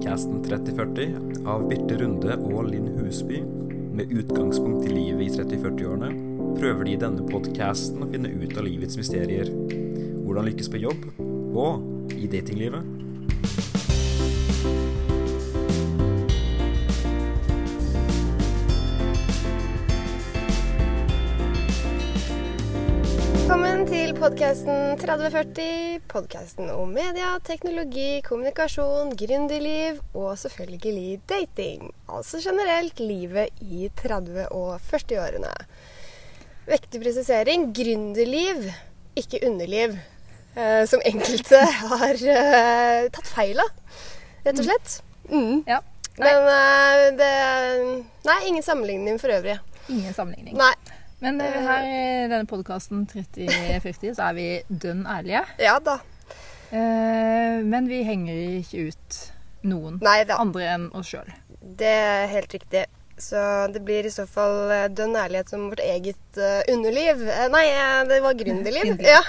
podkasten 3040 av Birte Runde og Linn Husby. Med utgangspunkt i livet i 30-40-årene prøver de i denne podkasten å finne ut av livets mysterier. Hvordan lykkes på jobb, og i datinglivet. Podkasten 3040. Podkasten om media, teknologi, kommunikasjon, gründerliv og selvfølgelig dating. Altså generelt livet i 30- og 40-årene. Vektig presisering gründerliv, ikke underliv. eh, som enkelte har eh, tatt feil av, rett og slett. Mm. Ja. Nei, Men eh, det Nei, ingen sammenligning for øvrig. ingen sammenligning. Nei. Men eh, her i denne podkasten 3040 så er vi dønn ærlige. Ja da. Eh, men vi henger ikke ut noen Neida. andre enn oss sjøl. Det er helt riktig. Så det blir i så fall eh, dønn ærlighet som vårt eget eh, underliv. Eh, nei, eh, det var gründerliv. Ja,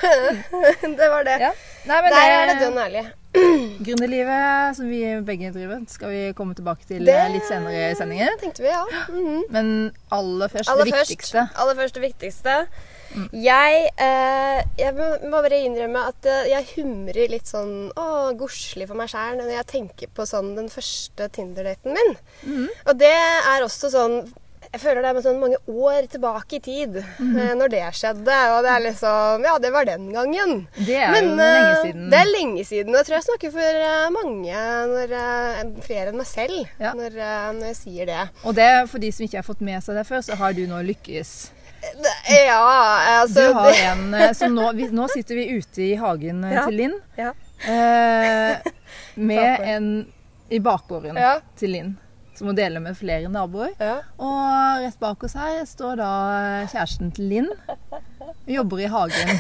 det var det. Ja. Nei, men Der er det dønn ærlig. Gründerlivet som vi begge driver, skal vi komme tilbake til Det- eh, litt senere i sendingen. Tenkte vi, ja. Mhm. Men aller først Aller det først, viktigste. aller først det viktigste. Jeg, eh, jeg må må bare innrømme at eh, jeg humrer litt sånn å, godslig for meg sjæl når jeg tenker på sånn den første Tinder-daten min. Mm. Og det er også sånn jeg føler det er sånn mange år tilbake i tid mm -hmm. når det skjedde. Og det er liksom Ja, det var den gangen. Det er Men jo lenge eh, siden. det er lenge siden. og Jeg tror jeg snakker for eh, mange, når, flere enn meg selv, Ja. når, når jeg sier det. Og det, for de som ikke har fått med seg det før, så har du nå lykkes. Det- Ja, altså Du har en som nå, vi, nå sitter vi ute i hagen Ja. til Linn. Ja. Eh, med en i bakgården til Linn, som hun deler med flere naboer. Ja. Og rett bak oss her står da kjæresten til Linn. Jobber i hagen.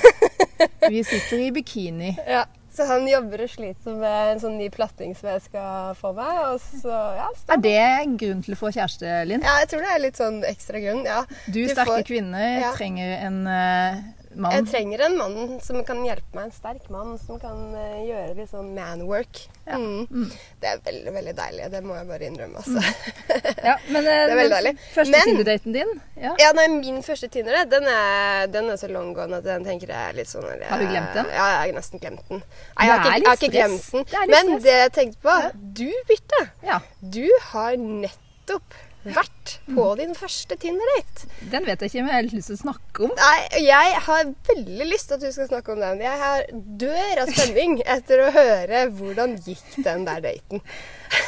Vi sitter i bikini. ja. Så han jobber og sliter med en sånn ny platting som jeg skal få meg. Og så, ja, Er det en grunn til å få kjæreste, Linn? ja, jeg tror det er litt sånn ekstra grunn. Ja. Du, Du sterke får- kvinne, Ja. trenger en eh, mann. Jeg trenger en mann som kan hjelpe meg. En sterk mann som kan uh, gjøre litt sånn manwork. Ja. Mm. Mm. Det er veldig, veldig deilig. Det må jeg bare innrømme, altså. Ja, men, eh, Det er veldig deilig. Første Tinder-daten din? Ja. Ja, nei, Min første Tinder, den er, den er så long gone at den tenker jeg er litt sånn jeg, Har du glemt den? Ja, jeg har nesten glemt den. Nei, jeg har ikke, jeg har ikke glemt den. Det Men det jeg tenkte på Du, Birte. ja. Du har nettopp vært på din første Tinder-date. Den vet jeg ikke, om jeg har lyst til å snakke om. Nei, jeg har veldig lyst til at du skal snakke om den. Jeg har dør av spenning etter å høre hvordan gikk den der daten.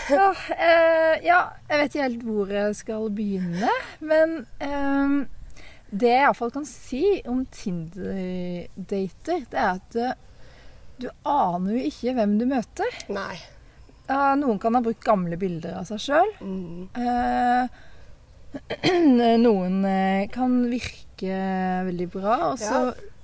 Ja, eh, ja, jeg vet ikke helt hvor jeg skal begynne. Men eh, det jeg iallfall kan si om Tinder-dater, det er at du aner jo ikke hvem du møter. Nei. Ja, noen kan ha brukt gamle bilder av seg sjøl. Mm. noen eh, kan virke veldig bra, og så,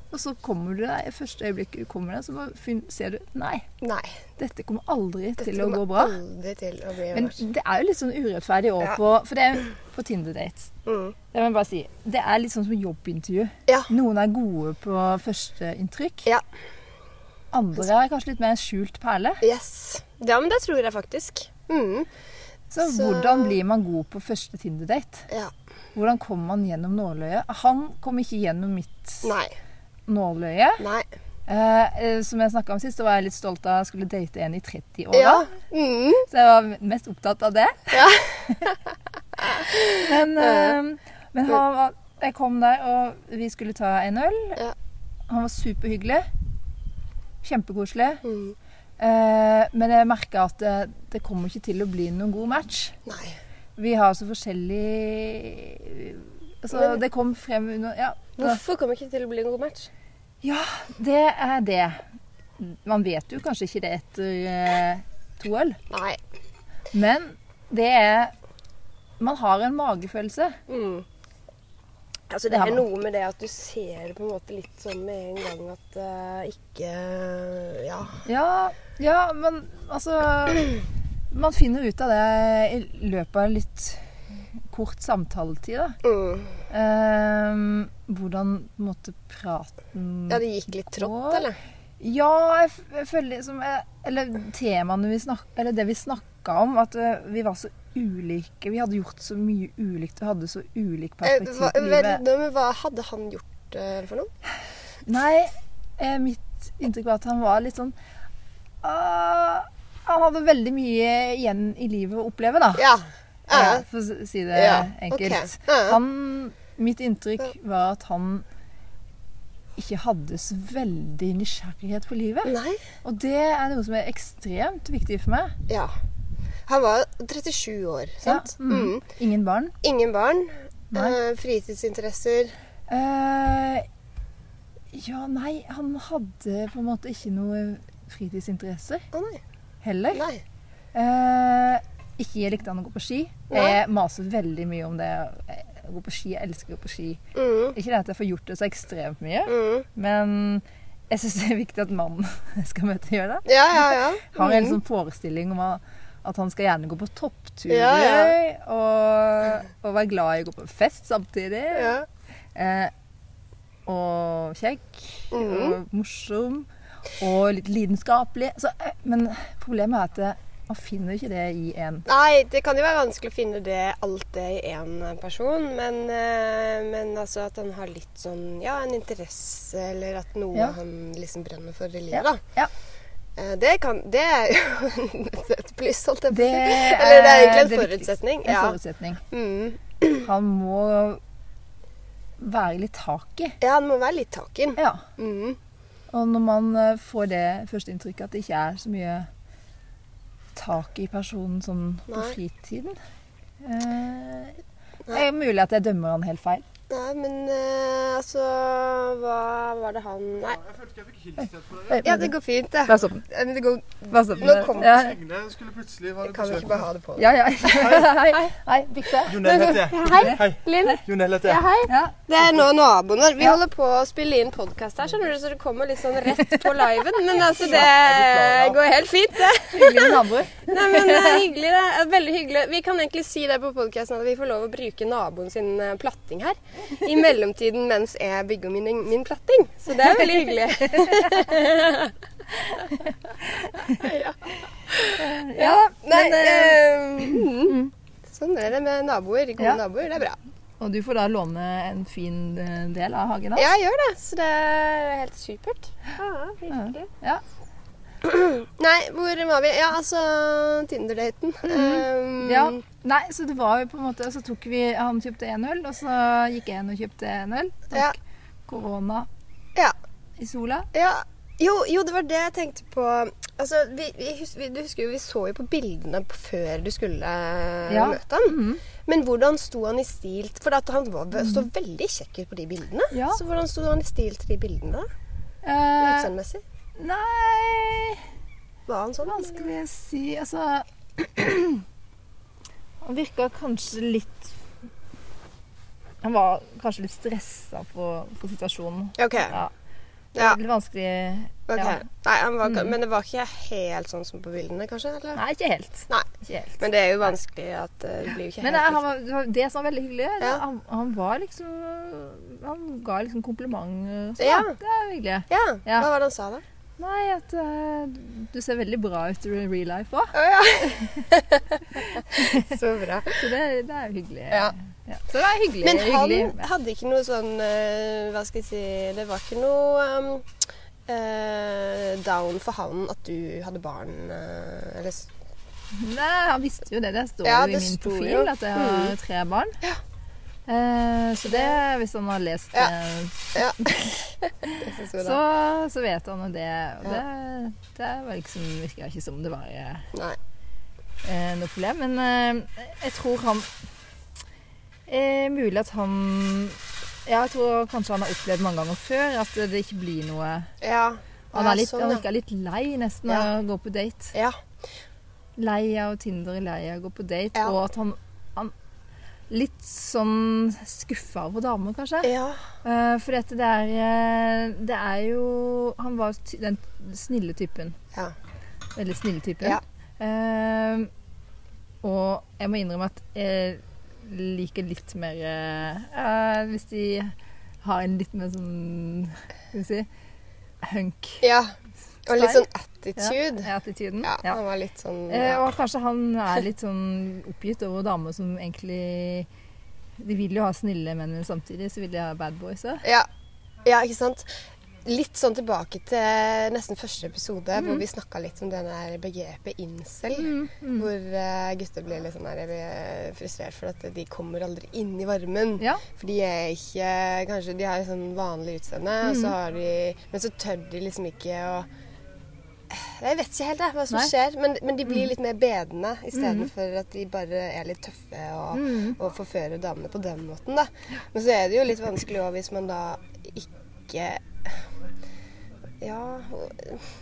og så kommer du deg i første øyeblikk du kommer deg, så bare ser du Nei, Nei. dette kommer aldri Dette til å gå bra. aldri til å bli Men det er jo litt sånn urettferdig òg Ja. på For det er på Tinder-dates. Mm. Det må jeg bare si. Det er litt sånn som jobbintervju. Ja. Noen er gode på førsteinntrykk. Ja. Andre er kanskje litt mer en skjult perle. Yes. Ja, men det tror jeg faktisk. Mm. Så, Så- hvordan blir man god på første Tinder-date? Ja. Hvordan kommer man gjennom nåløyet? Han kom ikke gjennom mitt Nei. nåløye. Nei. Eh, eh, som jeg snakka om sist, så var jeg litt stolt av at jeg skulle date en i 30-åra. Ja. Mm. Så jeg var mest opptatt av det. Ja. men eh, men han jeg kom der, og vi skulle ta en øl. Ja. Han var superhyggelig. Kjempekoselig. Mm. Eh, men jeg merka at det, det kommer ikke til å bli noen god match. Nei. Vi har så forskjellig altså, Men- Det kom frem under ja, Hvorfor kommer det ikke til å bli en god match? ja, det er det. Man vet jo kanskje ikke det etter eh, to øl. Nei. Men det er Man har en magefølelse. Mm. Altså, det er noe med det at du ser på en måte litt sånn med en gang at uh, ikke Ja. Ja, ja, men altså Man finner ut av det i løpet av litt kort samtaletid, da. Mm. Ehm, hvordan på en måte praten Ja, det gikk litt trått, eller? Ja, jeg, jeg føler liksom jeg, Eller temaene vi snakka Eller det vi snakka om at eh, vi var så ulike. Vi hadde gjort så mye ulikt Vi hadde så ulik Eh, perspektiv hva, men hva hadde han gjort uh, for noe? Nei, eh, mitt inntrykk var at han var litt sånn uh, Han hadde veldig mye igjen i livet å oppleve, da. Ja. Uh, for å si det Ja, enkelt. Okay. Han, mitt inntrykk var at han ikke hadde så veldig nysgjerrighet på livet. Nei. Og det er noe som er ekstremt viktig for meg. Ja. Han var 37 år, sant? Ja, mm. Mm. Ingen barn. Ingen barn. Eh, fritidsinteresser. Eh, ja, nei, han hadde på en måte ikke noe fritidsinteresser Å nei. heller. Nei. Eh, ikke likte han å gå på ski. Nei. Jeg maser veldig mye om det. Å gå på ski, Jeg elsker å gå på ski. Mm. Ikke det at jeg får gjort det så ekstremt mye, Mm. men jeg syns det er viktig at mannen jeg skal møte, gjør det. Ja, ja, ja. Har en Mm. sånn forestilling om at han skal gjerne gå på toppturer. Og, og være glad i å gå på fest samtidig. ja. Eh, og kjekk Mhm. og morsom og litt lidenskapelig. Så, eh, men problemet er at man finner ikke det i en Nei, det kan jo være vanskelig å finne det, alt det i én person, men, eh, men altså at han har litt sånn Ja, en interesse, eller at noe Ja. han liksom brenner for i livet, da. Ja. Eh, Det, kan, det er jo et pluss, holdt jeg på å si. Eller det er egentlig en forutsetning. En forutsetning. Mm. Han må være litt tak i. ja, han må være litt tak i den. Ja. Mm. Og når man eh, får det første inntrykket at det ikke er så mye tak i personen sånn på Nei. fritiden eh, Det er mulig at jeg dømmer han helt feil. Nei, men uh, altså Hva var det han Nei. Jeg følte ikke jeg fikk hilst på deg. Ja, det går fint, det. Vær den. Men det går, Nå kom- ja, Egne skulle plutselig være jeg kan jo ikke bare ha det på. ja, ja. Hei. Hei, Dikte. Jonell heter jeg. Hei, Hei. Linn. Jonell heter Ja, jeg. hei. Ja. Det er nå naboene. Vi Ja. holder på å spille inn podkast her, skjønner du, så det kommer litt sånn rett på liven. Men altså, det går helt fint, det. Hyggelig med naboer. Nei, men det er hyggelig, det. er Veldig hyggelig. Vi kan egentlig si det på podkasten at vi får lov å bruke naboen sin eh, platting her. I mellomtiden mens jeg bygger min, min platting. Så det er veldig hyggelig. ja. Ja, Nei, men, mm. Sånn er det med naboer. Gode Ja. naboer. Det er bra. Og du får da låne en fin eh, del av hagen hans. Ja, jeg gjør det. Så det er helt supert. Ja, virkelig. Ja. Nei, hvor var vi? Ja, altså Tinder-daten. Um, Ja. Nei, så det var jo på en måte Så tok vi Han kjøpte én øl, og så gikk jeg inn og kjøpte en øl. Ja. Korona Ja. i sola. ja. Jo, jo, det var det jeg tenkte på. Altså, vi, vi, vi, du husker jo, vi så jo på bildene på før du skulle eh, Ja. møte han. Mhm. Men hvordan sto han i stil For han var, så veldig kjekk ut på de bildene. Ja. Så hvordan sto han i stil til de bildene? Eh, Utseendemessig? Nei Var han sånn? Vanskelig å si. Altså Han virka kanskje litt Han var kanskje litt stressa på, på situasjonen. OK. Ja. Det Ja. var litt vanskelig okay. ja. Nei, han var, Mm. Men det var ikke helt sånn som på bildene, kanskje? Eller? Nei, ikke helt. Nei. Ikke helt. Men det er jo vanskelig at eh, det blir jo ikke Men helt det, han var, det det som var veldig hyggelig. Ja. Han, han var liksom Han ga liksom kompliment. Så, Ja. Det er hyggelig. Ja. Ja. Hva var det han sa, da? Nei, at uh, du ser veldig bra ut i real life òg. Oh, ja. Så bra. Så det, det er jo hyggelig. Ja. Ja. Så det er hyggelig. Men han hyggelig. hadde ikke noe sånn uh, Hva skal jeg si Det var ikke noe um, uh, down for han at du hadde barn Eller Nei, han visste jo det. Det står Ja, jo i min profil jo. at jeg har Mm. tre barn. Ja. Eh, så det, hvis han har lest Ja. Ja. Det så, så vet han jo det. Og det, det var liksom, virka ikke som det var eh, eh, noe problem. Men eh, jeg tror han eh, Mulig at han ja, jeg tror kanskje han har opplevd mange ganger før at det ikke blir noe Ja. Han, er litt, sånn, ja. virker litt lei nesten Ja. å gå på date. Ja. Lei av Tinder, lei av å gå på date. Og at han Litt sånn skuffa over damer, kanskje. ja. Uh, for dette det er eh, Det er jo Han var den snille typen. Ja. Veldig snille typen. Ja. Uh, og jeg må innrømme at jeg liker litt mer eh, Hvis de har en litt mer sånn Skal vi si hunk. Ja. Og litt sånn attitude. Ja, attituden. Ja, Ja. han var litt sånn Eh, ja. og kanskje han er litt sånn oppgitt over damer som egentlig De vil jo ha snille menn, men samtidig så vil de ha bad boys òg. Ja. ja, ikke sant? Litt sånn tilbake til nesten første episode, Mm. hvor vi snakka litt om det der begrepet incel. Hvor eh, gutter blir litt sånn der, eh, frustrert for at de kommer aldri inn i varmen. Ja. For de er ikke Kanskje de har sånn vanlig utseende, Mm. så har de Men så tør de liksom ikke å Jeg vet ikke helt jeg, hva som Nei. Mm. skjer, men, men de blir litt mer bedende istedenfor at de bare er litt tøffe og, Mm. og forfører damene på den måten. da. Men så er det jo litt vanskelig òg hvis man da ikke ja,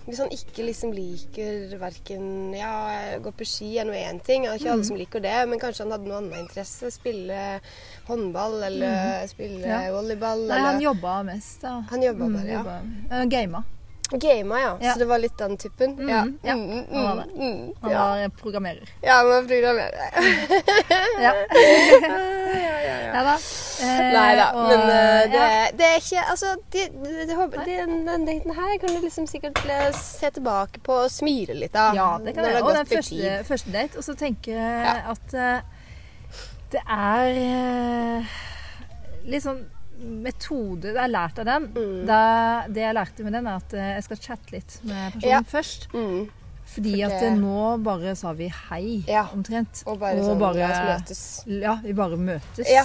Hvis han ikke liksom liker verken Ja, gå på ski er nå én ting. Det er ikke alle som liker det. Men kanskje han hadde noe annen interesse. Spille håndball eller spille Ja. volleyball. Nei, han eller jobba mest, da. Han jobba bare, ja. jobba- Uh, Gama. Gama, ja. Ja. Så det var litt den typen. Mm, ja. ja, Mm, mm, han var det. mm, Han ja. var programmerer. ja, han var programmerer. Ja. ja, ja, ja. ja da. Eh, Nei da, og, men uh, det, det er ikke Altså, det, det, den, daten her kan du liksom sikkert eh, se tilbake på og smile litt av. Ja, det kan jeg. Og den første, første date. Og så tenker jeg at uh, det er uh, litt sånn metode Jeg har lært av den. Mm. Da, det jeg lærte med den, er at eh, jeg skal chatte litt med personen Ja. først. Mm. Fordi For at det- at nå bare sa vi hei, Ja. omtrent. Og bare Og sånn bare- møtes. Ja, vi bare møtes. Ja.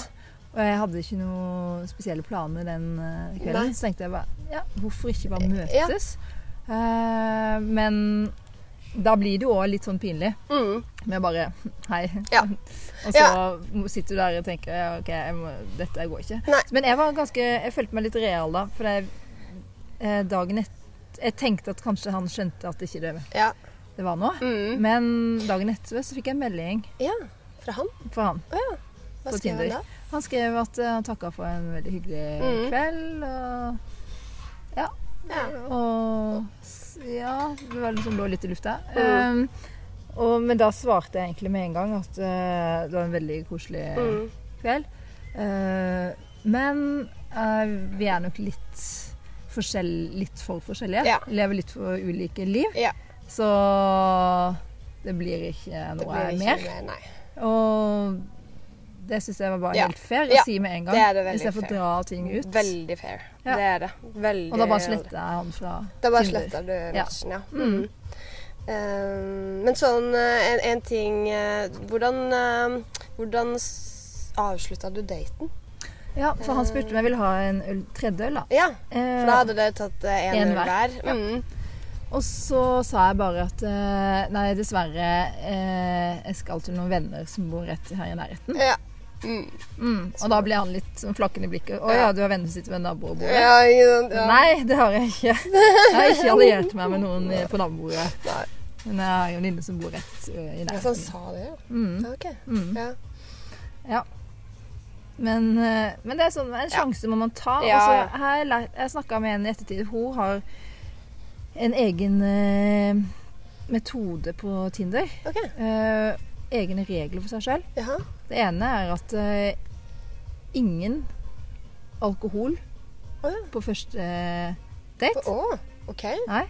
Og jeg hadde ikke noen spesielle planer den eh, kvelden. Nei. Så tenkte jeg bare ja, hvorfor ikke bare møtes? Eh, men da blir det jo òg litt sånn pinlig Mm. med bare hei. Ja. og så sitter du der og tenker OK, må, dette går ikke. Nei. Men jeg var ganske Jeg følte meg litt real da. For jeg, eh, dagen etter Jeg tenkte at kanskje han skjønte at ikke det, Ja. det var noe. Mm. Men dagen etter så fikk jeg en melding ja. Fra han? fra han. Oh, ja. Hva skrev han da? Han skrev at eh, han takka for en veldig hyggelig Mm. kveld. Og ja. Ja. Og ja, det var liksom lå litt i lufta. Mm. Um, og, men da svarte jeg egentlig med en gang at uh, det var en veldig koselig Mm. kveld. Uh, men uh, vi er nok litt, forskjell, litt for forskjellige. Ja. Lever litt for ulike liv. Ja. Så det blir ikke Det noe blir ikke mer. mer, nei. Og det syns jeg var bare Ja. helt fair Ja, å si med en gang. det er det veldig Istedenfor å dra ting ut. Veldig fair. Ja. Det er det. Veldig Og da bare sletter jeg han fra Da bare Tinder. sletter du Ja. matchen, ja. Mm. Uh, men sånn eh, en, en ting uh, Hvordan, uh, hvordan avslutta du daten? Ja, for han spurte om jeg ville ha en øl, tredje øl, da. Ja, for da hadde dere tatt én en øl hver. Ja. Mm. Og så sa jeg bare at nei, dessverre, eh, jeg skal til noen venner som bor rett her i nærheten. Ja. Mm. Mm. Og da ble han litt flakken flakkende i blikket. Å Ja. du har vennene ved nabobordet? Ja? Ja. Nei, det har jeg ikke. Jeg har ikke alliert meg med noen i- på nabobordet. Nei. Men jeg har jo en venninne som bor rett ø, i Ja, så han sa det, ja. Mm. Ok. Mm. Ja. Ja. Men, eh, men det er sånn, en sjanse må man ta. Altså, jeg jeg snakka med en i ettertid. Hun har en egen eh, metode på Tinder. Ok. Eh, egne regler for seg sjøl. Det ene er at uh, ingen alkohol oh, ja. på første date. Å, ok. Nei.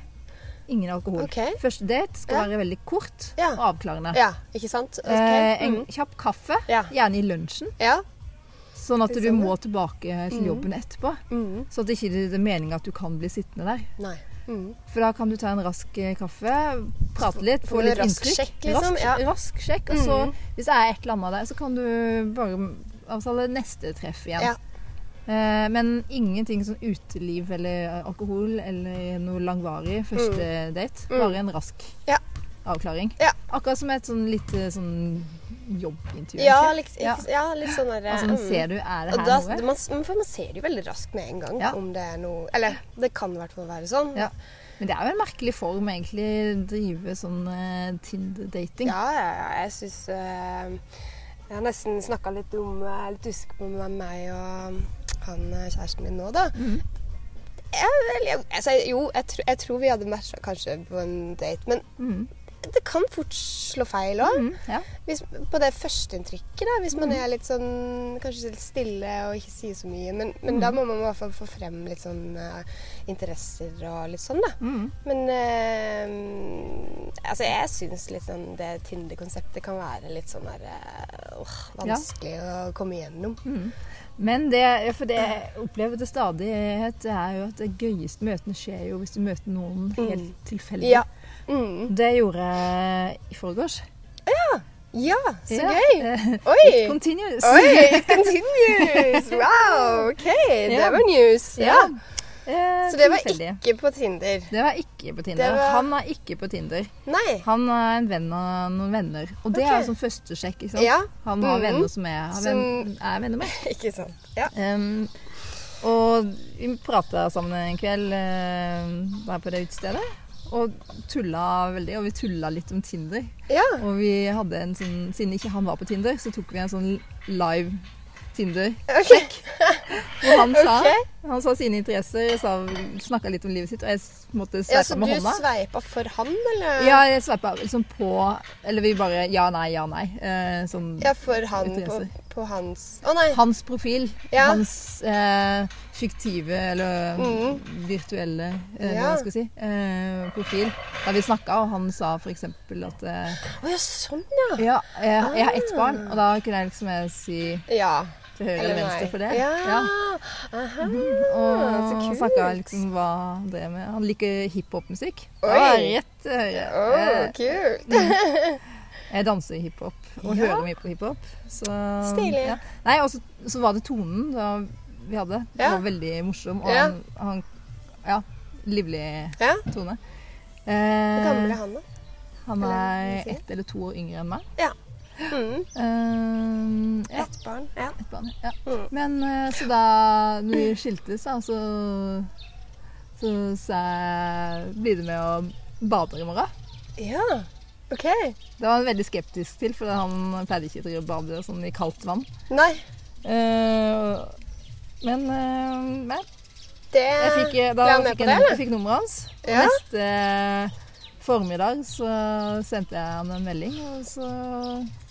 Ingen alkohol. Okay. Første date skal Ja. være veldig kort og avklarende. Ja, ikke sant? Okay. Mm. en kjapp kaffe, gjerne i lunsjen, Ja. sånn at du må tilbake til Mm. jobben etterpå. Mm. Så at det ikke er meninga at du kan bli sittende der. Nei. Mm. For da kan du ta en rask eh, kaffe, prate litt, få litt rask inntrykk. sjekk, liksom, Rask, ja. rask sjekk. Og så, Mm. hvis det er et eller annet av deg, så kan du bare avtale neste treff igjen. Ja. Eh, men ingenting sånn uteliv eller alkohol eller noe langvarig første date. Mm. Bare en rask Ja. avklaring. Ja. Akkurat som et sånn lite sånn jobbintervju. Ja, liksom, Ja. ja, litt sånn der Altså, mm. ser du, er det her da, noe? man, for man ser det jo veldig raskt med en gang Ja. om det er noe Eller det kan i hvert fall være sånn. Ja. Men det er jo en merkelig form, egentlig, drive sånn uh, Tinder-dating. ja, ja, ja, jeg syns Jeg har nesten snakka litt om Jeg er litt usikker på med meg og han eh, kjæresten min nå, da. Mhm. Jeg, vel, jeg, altså, jo, jeg, tr jeg tror vi hadde matcha kanskje på en date, men Mhm. Det kan fort slå feil òg. Mm, ja. På det førsteinntrykket, da. Hvis man Mm. er litt sånn kanskje litt stille og ikke sier så mye. Men, men da Mm. må man i hvert fall få frem litt sånn uh, interesser og litt sånn, da. Mm. Men uh, altså jeg syns litt sånn det Tinder-konseptet kan være litt sånn der uh, vanskelig vanskelig å komme igjennom. Mm. Men det, ja, for det jeg opplever til stadighet, er jo at det gøyeste møtene skjer jo hvis du møter noen helt tilfeldig. Ja. Mm. Det gjorde jeg i forgårs. ja, så Ja. gøy! Oi! It continues. Oi, it continues! Wow, OK. Det Ja. var news. Ja. Eh, Så det var tilfeldig. ikke på Tinder. Det var ikke på Tinder. Var- Han er ikke på Tinder. Nei. Han er en venn av noen venner. Og det okay. er som første sjekk. ikke sant? Ja. Han har mm. venner som jeg har venn, er venner med. Ikke sant. Ja. Um, og vi prata sammen en kveld uh, der på det utestedet. Og tulla veldig. Og vi tulla litt om Tinder. ja. Og vi hadde en sånn Siden ikke han var på Tinder, så tok vi en sånn live Tinder. OK. Hvor han sa, okay. han sa sine interesser, snakka litt om livet sitt, og jeg måtte måtte Ja, sveipe så med du sveipa for han, eller? Ja, jeg sveipa liksom på Eller vi bare ja, nei, ja, nei. Eh, sånn Ja, for han Interesser. på hans Å nei. Hans profil. Ja. Hans eh, fiktive eller mm. virtuelle eh, Ja. hva skal jeg si, eh, profil. Da vi snakka, og han sa f.eks. at eh, Å ja, sånn, ja. Ja, jeg, jeg har ett Ah. barn, og da kunne jeg liksom jeg si Ja. til høyre eller venstre for det. Ja. Aha. Og så kult. snakka liksom hva han drev med. Han liker hiphop-musikk. Oi. var rett til høyre. Å, kult kult. Jeg danser hiphop og Ja. hører mye på hiphop. Så, Stilig. Ja. Nei, og så, var det tonen da vi hadde. Det Ja. var veldig morsom. Og Ja. han, han Ja, livlig Ja. tone. Hvor Eh, gammel er han, da? han er ett eller to år yngre enn meg. Mm. Eh, ja, Ett barn. Ja. Et barn. Ja. Mm. Men eh, så da når vi skiltes, da, så så sa jeg Blir du med og bader i morgen? ja. OK. Det var han veldig skeptisk til, for han pleide ikke å bade sånn i kaldt vann. Nei, Uh, men uh, nei. det Jeg fikk, eh, da ble han med på jeg, det, eller? jeg fikk nummeret hans. Ja. neste formiddag så sendte jeg han en melding, og så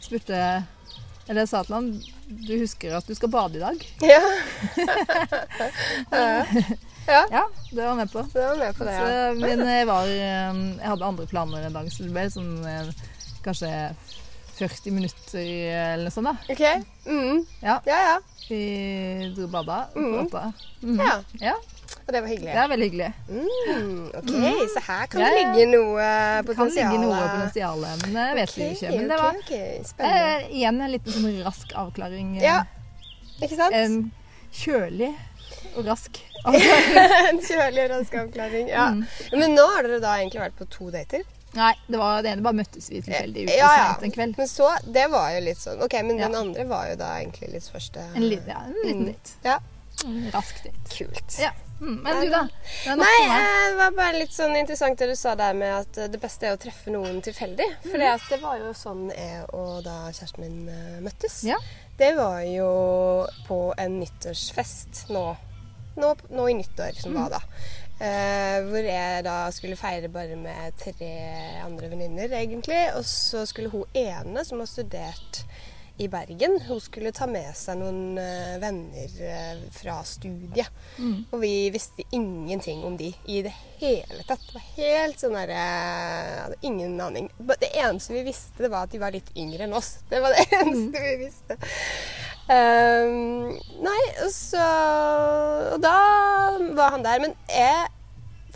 spurte jeg Eller jeg sa til han Du husker at du skal bade i dag? Ja. ja. ja. Ja, det var med på. Det var med på det, Så, men jeg var eh, Jeg hadde andre planer en dag, så det ble sånn eh, kanskje 40 minutter eller noe sånt. da. OK. Mm. Ja. Ja, ja. Vi dro og bada. prata. Mhm. Ja. ja. Og det var hyggelig. Det er veldig hyggelig. Mm, OK, så her kan Ja, det ligge noe Det kan potensial. ligge noe potensial, men det vet det ikke. Men det var okay, okay. Spennende. eh, igjen en liten sånn rask avklaring. eh, Ja, ikke sant? En kjølig rask en kjølig rask avklaring. Ja. Mm. Men nå har dere da egentlig vært på to dater? Nei, det var det ene bare møttes vi tilfeldig ute Ja, ja. en kveld. Men så, det var jo litt sånn OK, men Ja. den andre var jo da egentlig litt første En liten, ja, en liten Mm. Ja. En rask date. Kult. Ja. Mm, men du, da? Det Nei, eh, det var bare litt sånn interessant det du sa der med at eh, det beste er å treffe noen tilfeldig. For det var jo sånn jeg og da kjæresten min eh, møttes. Ja. Det var jo på en nyttårsfest nå. Nå, nå i nyttår, som var da. Uh, hvor jeg da skulle feire bare med tre andre venninner, egentlig. Og så skulle hun ene, som har studert i Bergen, hun skulle ta med seg noen uh, venner uh, fra studiet. Mm. Og vi visste ingenting om de i det hele tatt. Det var helt sånn derre Hadde ingen aning. Det eneste vi visste, det var at de var litt yngre enn oss. Det var det eneste vi visste. Ehm, nei, og så Og da var han der. Men jeg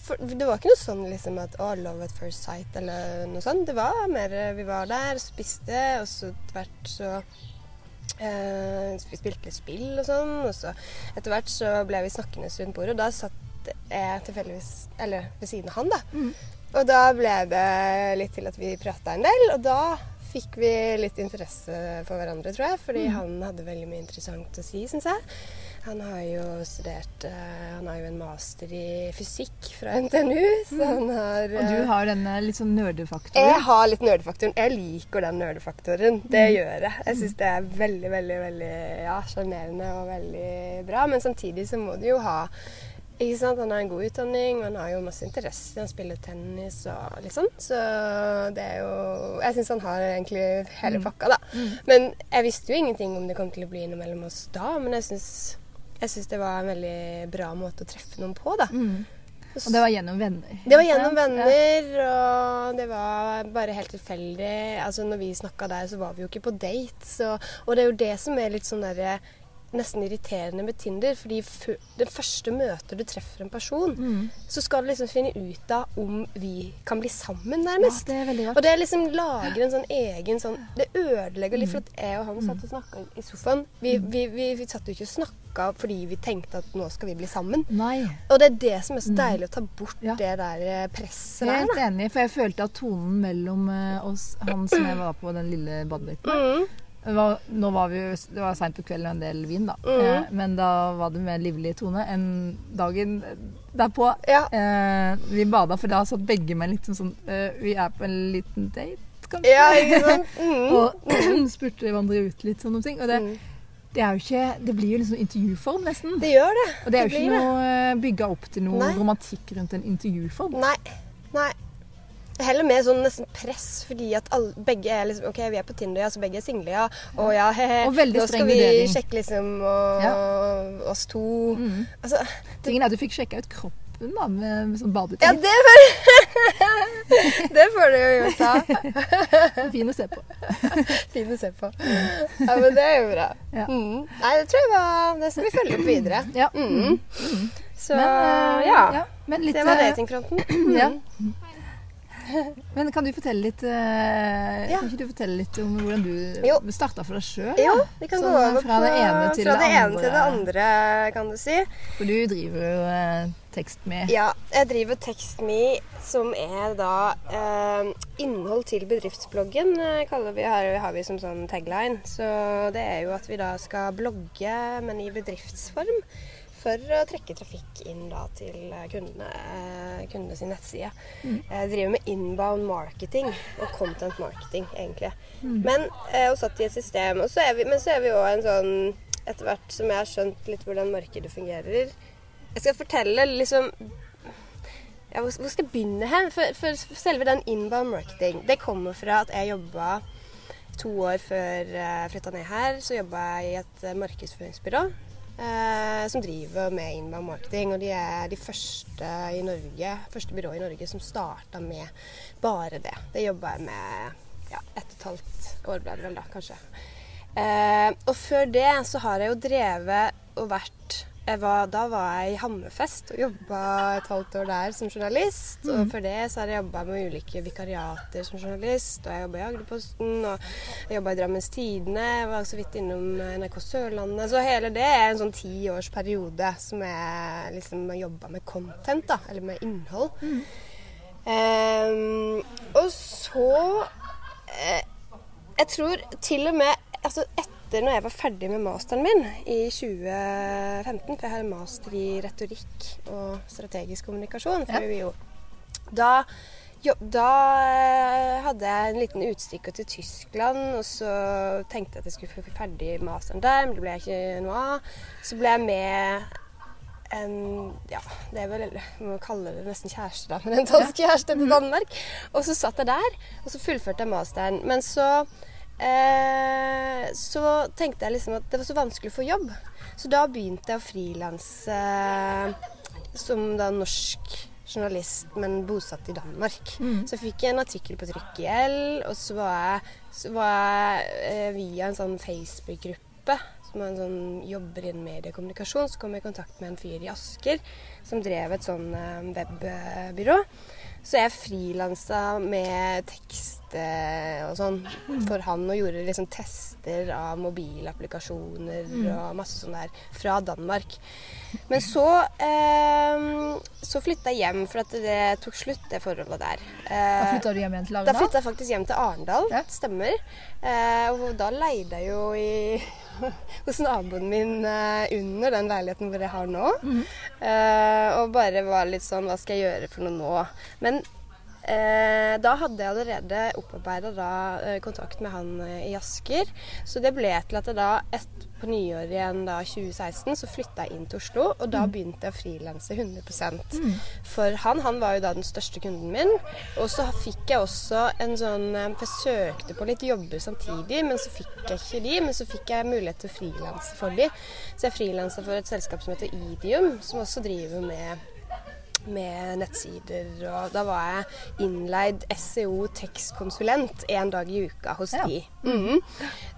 for, Det var ikke noe sånn liksom at Å, love at first sight eller noe sånt. Det var mer Vi var der, spiste, og så etter hvert så Uh, Vi spilte litt spill og sånn, og så etter hvert så ble vi snakkende rundt bordet, og da satt jeg tilfeldigvis Eller ved siden av han, da. Mm. Og da ble det litt til at vi prata en del, og da fikk vi litt interesse for hverandre, tror jeg. Fordi han hadde veldig mye interessant å si, syns jeg. Han har jo studert eh, Han har jo en master i fysikk fra NTNU, så han har Og du eh, har denne litt sånn jeg har litt nerdefaktoren. Jeg liker den nerdefaktoren. Det gjør jeg. Jeg syns det er veldig, veldig veldig ja, sjarmerende og veldig bra. Men samtidig så må du jo ha Ikke sant? Han har en god utdanning, og han har jo masse interesse. Han spiller tennis og litt sånn. Så det er jo Jeg syns han har egentlig hele pakka, da. Men jeg visste jo ingenting om det kom til å bli noe mellom oss da, men jeg syns det var en veldig bra måte å treffe noen på, da. Og det var gjennom venner. Det var gjennom venner, og det var bare helt tilfeldig. Altså, når vi snakka der, så var vi jo ikke på date. Så, og det er jo det som er litt sånn derre Nesten irriterende med Tinder. fordi det første møtet du treffer en person, Mm. så skal du liksom finne ut av om vi kan bli sammen, Ja, nærmest. det veldig rart. Og det liksom lager en sånn egen sånn Det ødelegger litt, for at jeg og han satt og snakka i sofaen. Vi, vi, vi, vi satt jo ikke og snakka fordi vi tenkte at nå skal vi bli sammen. Nei. Og det er det som er så deilig, å ta bort Ja. det der eh, presset der. Helt enig, for jeg følte at tonen mellom eh, oss, han som jeg var på den lille badedytten Mm. Var, Nå var vi Det var seint på kvelden og en del vin, da. Mm. Eh, men da var det mer livlig tone enn dagen derpå. Ja. Eh, vi bada, for da satt begge med litt sånn eh, Vi er på en liten date, kanskje. Ja, ikke sant? Mm. Og spurte hverandre ut litt sånne ting. Og det, Mm. det er jo ikke Det blir jo liksom intervjuform, nesten. Det gjør det. Og det er jo ikke noe eh, bygga opp til noe Nei. romantikk rundt en intervjuform. Nei. Nei. Heller med sånn nesten press, fordi at alle, begge er liksom OK, vi er på Tinder, ja, så begge er single, ja. Og ja, he-he. Og Nå skal vi vurdering. sjekke liksom og, oss to. Mm. Altså Tingen er at du fikk sjekka ut kroppen da, med, med sånn Ja, det får Det får du jo gjort, da. Fin å se på. Fin å se på. Ja, men det er jo bra. Ja. Mm. Nei, det tror jeg var Det skal vi følge opp videre. Ja. Mm. Så Men, eh, ja. Men, litt, Det var datingfronten. Mm. Ja. Men kan du fortelle litt eh, Ja. Kan ikke du fortelle litt om hvordan du starta for deg sjøl? Jo, vi kan Sånn, gå over fra på det ene til fra det det ene til det andre, kan du si. For du driver jo eh, TekstMe. Ja, jeg driver TextMe, som er da eh, innhold til bedriftsbloggen, eh, kaller vi, har, har vi som sånn tagline. Så det er jo at vi da skal blogge, men i bedriftsform. For å trekke trafikk inn da til eh, kundene, eh, kundene sin nettside. Jeg driver med inbound marketing og content marketing, egentlig. Men eh, og satt i et system. Og så er vi, men så er vi òg en sånn Etter hvert som jeg har skjønt litt hvordan markedet fungerer, jeg skal fortelle liksom ja, hvor, skal jeg begynne hen? For, for, for selve den inbound marketing, det kommer fra at jeg jobba to år før jeg flytta ned her. Så jobba jeg i et eh, markedsføringsbyrå eh, som driver med inbound marketing. Og de er de første i Norge, første byrået i Norge som starta med bare det. Det jobba jeg med ja, ett og et halvt år, ble det vel da, kanskje. Eh, og før det så har jeg jo drevet og vært var, Da var jeg i Hammerfest og jobba et halvt år der som journalist. Og før det så har jeg jobba med ulike vikariater som journalist. Og jeg jobba i Agderposten, og jeg jobba i Drammens Tidende. Jeg var så vidt innom NRK Sørlandet. Så hele det er en sånn tiårsperiode som jeg liksom har jobba med content, da. Eller med innhold. Ehm, og så eh, Jeg tror til og med altså etter når jeg var ferdig med masteren min i 2015, for jeg har en master i retorikk og strategisk kommunikasjon fra. UiO, da, jo, da eh, hadde jeg en liten utstikker til Tyskland, og så tenkte jeg at jeg skulle få ferdig masteren der, men det ble jeg ikke noe av. Så ble jeg med en Ja, det er vel må kalle det nesten kjæreste, da. Men en dansk kjæreste til Danmark. Og så satt jeg der, og så fullførte jeg masteren. Men så eh, Så tenkte jeg liksom at det var så vanskelig å få jobb. Så da begynte jeg å frilanse eh, som da norsk journalist, men bosatt i Danmark. Så jeg fikk en artikkel på trykk i L, og så var jeg, så var jeg eh, via en sånn Facebook-gruppe som er sånn, jobber innen mediekommunikasjon, så kom jeg i kontakt med en fyr i Asker som drev et sånn eh, webbyrå. Så jeg frilansa med tekst eh, og sånn for han og gjorde liksom tester av mobilapplikasjoner og masse sånn der fra Danmark. Men så, eh, så flytta jeg hjem, for at det tok slutt, det forholdet der. Da Eh, flytta du hjem igjen til da flytta jeg faktisk hjem til Arendal. Ja. Stemmer. Eh, og da leide jeg jo i, hos naboen min eh, under den leiligheten hvor jeg har nå. Mm. og bare var litt sånn Hva skal jeg gjøre for noe nå? Men eh, da hadde jeg allerede opparbeida eh, kontakt med han eh, i Asker. Så det ble til at jeg da et, på nyåret igjen da 2016 så flytta jeg inn til Oslo, og da begynte jeg å frilanse 100% For han, han var jo da den største kunden min. Og så fikk jeg også en sånn eh, For jeg søkte på litt jobber samtidig, men så fikk jeg ikke de. Men så fikk jeg mulighet til å frilanse for de. Så jeg frilansa for et selskap som heter Idium, som også driver med med nettsider, og da var jeg innleid SEO tekstkonsulent en dag i uka hos Ja. de. Mhm.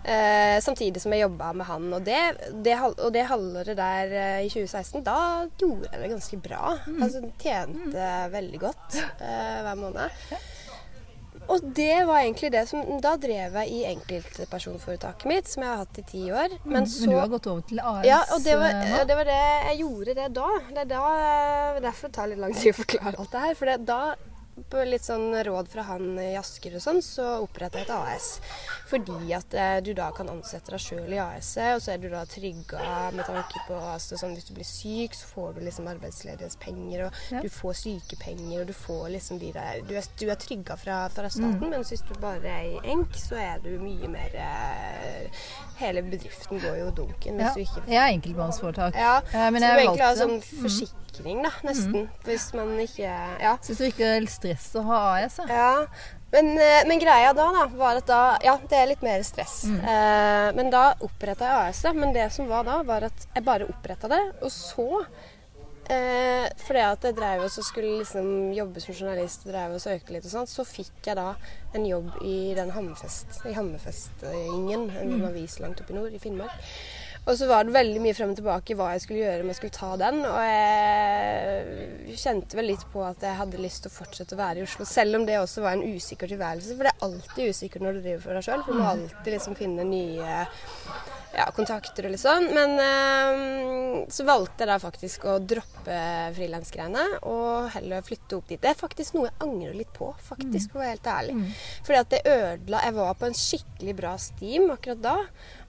Eh, samtidig som jeg jobba med han. Og det, det, og det halvåret der eh, i 2016, da gjorde jeg det ganske bra. Altså tjente veldig godt eh, hver måned. Og det var egentlig det som Da drev jeg i enkeltpersonforetaket mitt, som jeg har hatt i ti år. Men Men så du har gått over til AS ja, og det var, eh, det var det jeg gjorde det da. Det er da derfor det tar litt lang tid å forklare alt det her. For det, da, på litt sånn råd fra han i Asker og sånn, så oppretta jeg et AS. Fordi at eh, du da kan ansette deg sjøl i AS-et, og så er du da trygga med tanke på altså, sånn, Hvis du blir syk, så får du liksom arbeidsledighetspenger, og Ja. du får sykepenger, og du får liksom de der Du er, du er trygga fra, fra staten, mens hvis du bare er i enk, så er du mye mer eh, Hele bedriften går jo dunken hvis Ja, du ikke er enkeltmannsforetak. ja, Eh, men så jeg du egentlig sånn, valgte- forsikring, da, nesten. Hvis man ikke Ja. Syns det virker stress å ha AS. jeg. ja. Men, eh, men greia da, da var at da Ja, det er litt mer stress. Eh, men da oppretta jeg AS-et. Men det som var da, var at jeg bare oppretta det, og så Eh, fordi at jeg drev og skulle liksom jobbe som journalist og drev og søkte litt og sånt, så fikk jeg da en jobb i den Hammerfest, i Hammerfestingen, en avis langt oppe i nord, i Finnmark. Og så var det veldig mye frem og tilbake hva jeg skulle gjøre om jeg skulle ta den. Og jeg kjente vel litt på at jeg hadde lyst til å fortsette å være i Oslo, selv om det også var en usikker tilværelse. For det er alltid usikkert når du driver for deg sjøl, for du må alltid liksom finne nye ja, kontakter og litt sånn. Men øh, så valgte jeg da faktisk å droppe frilansgreiene og heller flytte opp dit. Det er faktisk noe jeg angrer litt på, faktisk, for å være helt ærlig. Fordi at det ødela Jeg var på en skikkelig bra steam akkurat da,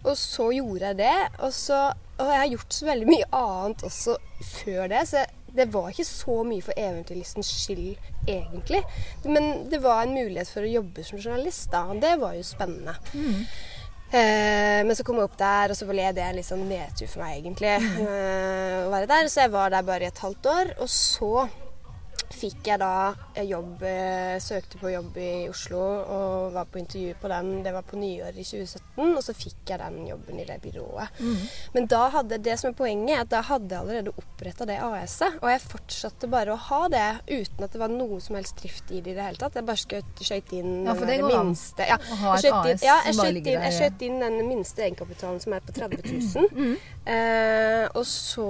og så gjorde jeg det. Og, så, og jeg har gjort så veldig mye annet også før det. så det var ikke så mye for eventyrlystens skyld, egentlig. Men det var en mulighet for å jobbe som journalist, da. Og det var jo spennende. Eh, men så kom jeg opp der, og så ble det en litt sånn nedtur for meg, egentlig. eh, å være der. Så jeg var der bare i et halvt år. Og så fikk jeg da jobb eh, Søkte på jobb i Oslo og var på intervju på den. Det var på nyåret i 2017, og så fikk jeg den jobben i det byrået. Men da hadde det som er poenget, er at da hadde jeg allerede oppretta det AS-et. Og jeg fortsatte bare å ha det uten at det var noe som helst drift i det i det hele tatt. Jeg bare skjøt inn Ja, for det går minste ja, å ha et AS ja, jeg skjøt inn, jeg skjøt inn den minste egenkapitalen som er på 30 000. Eh, og så,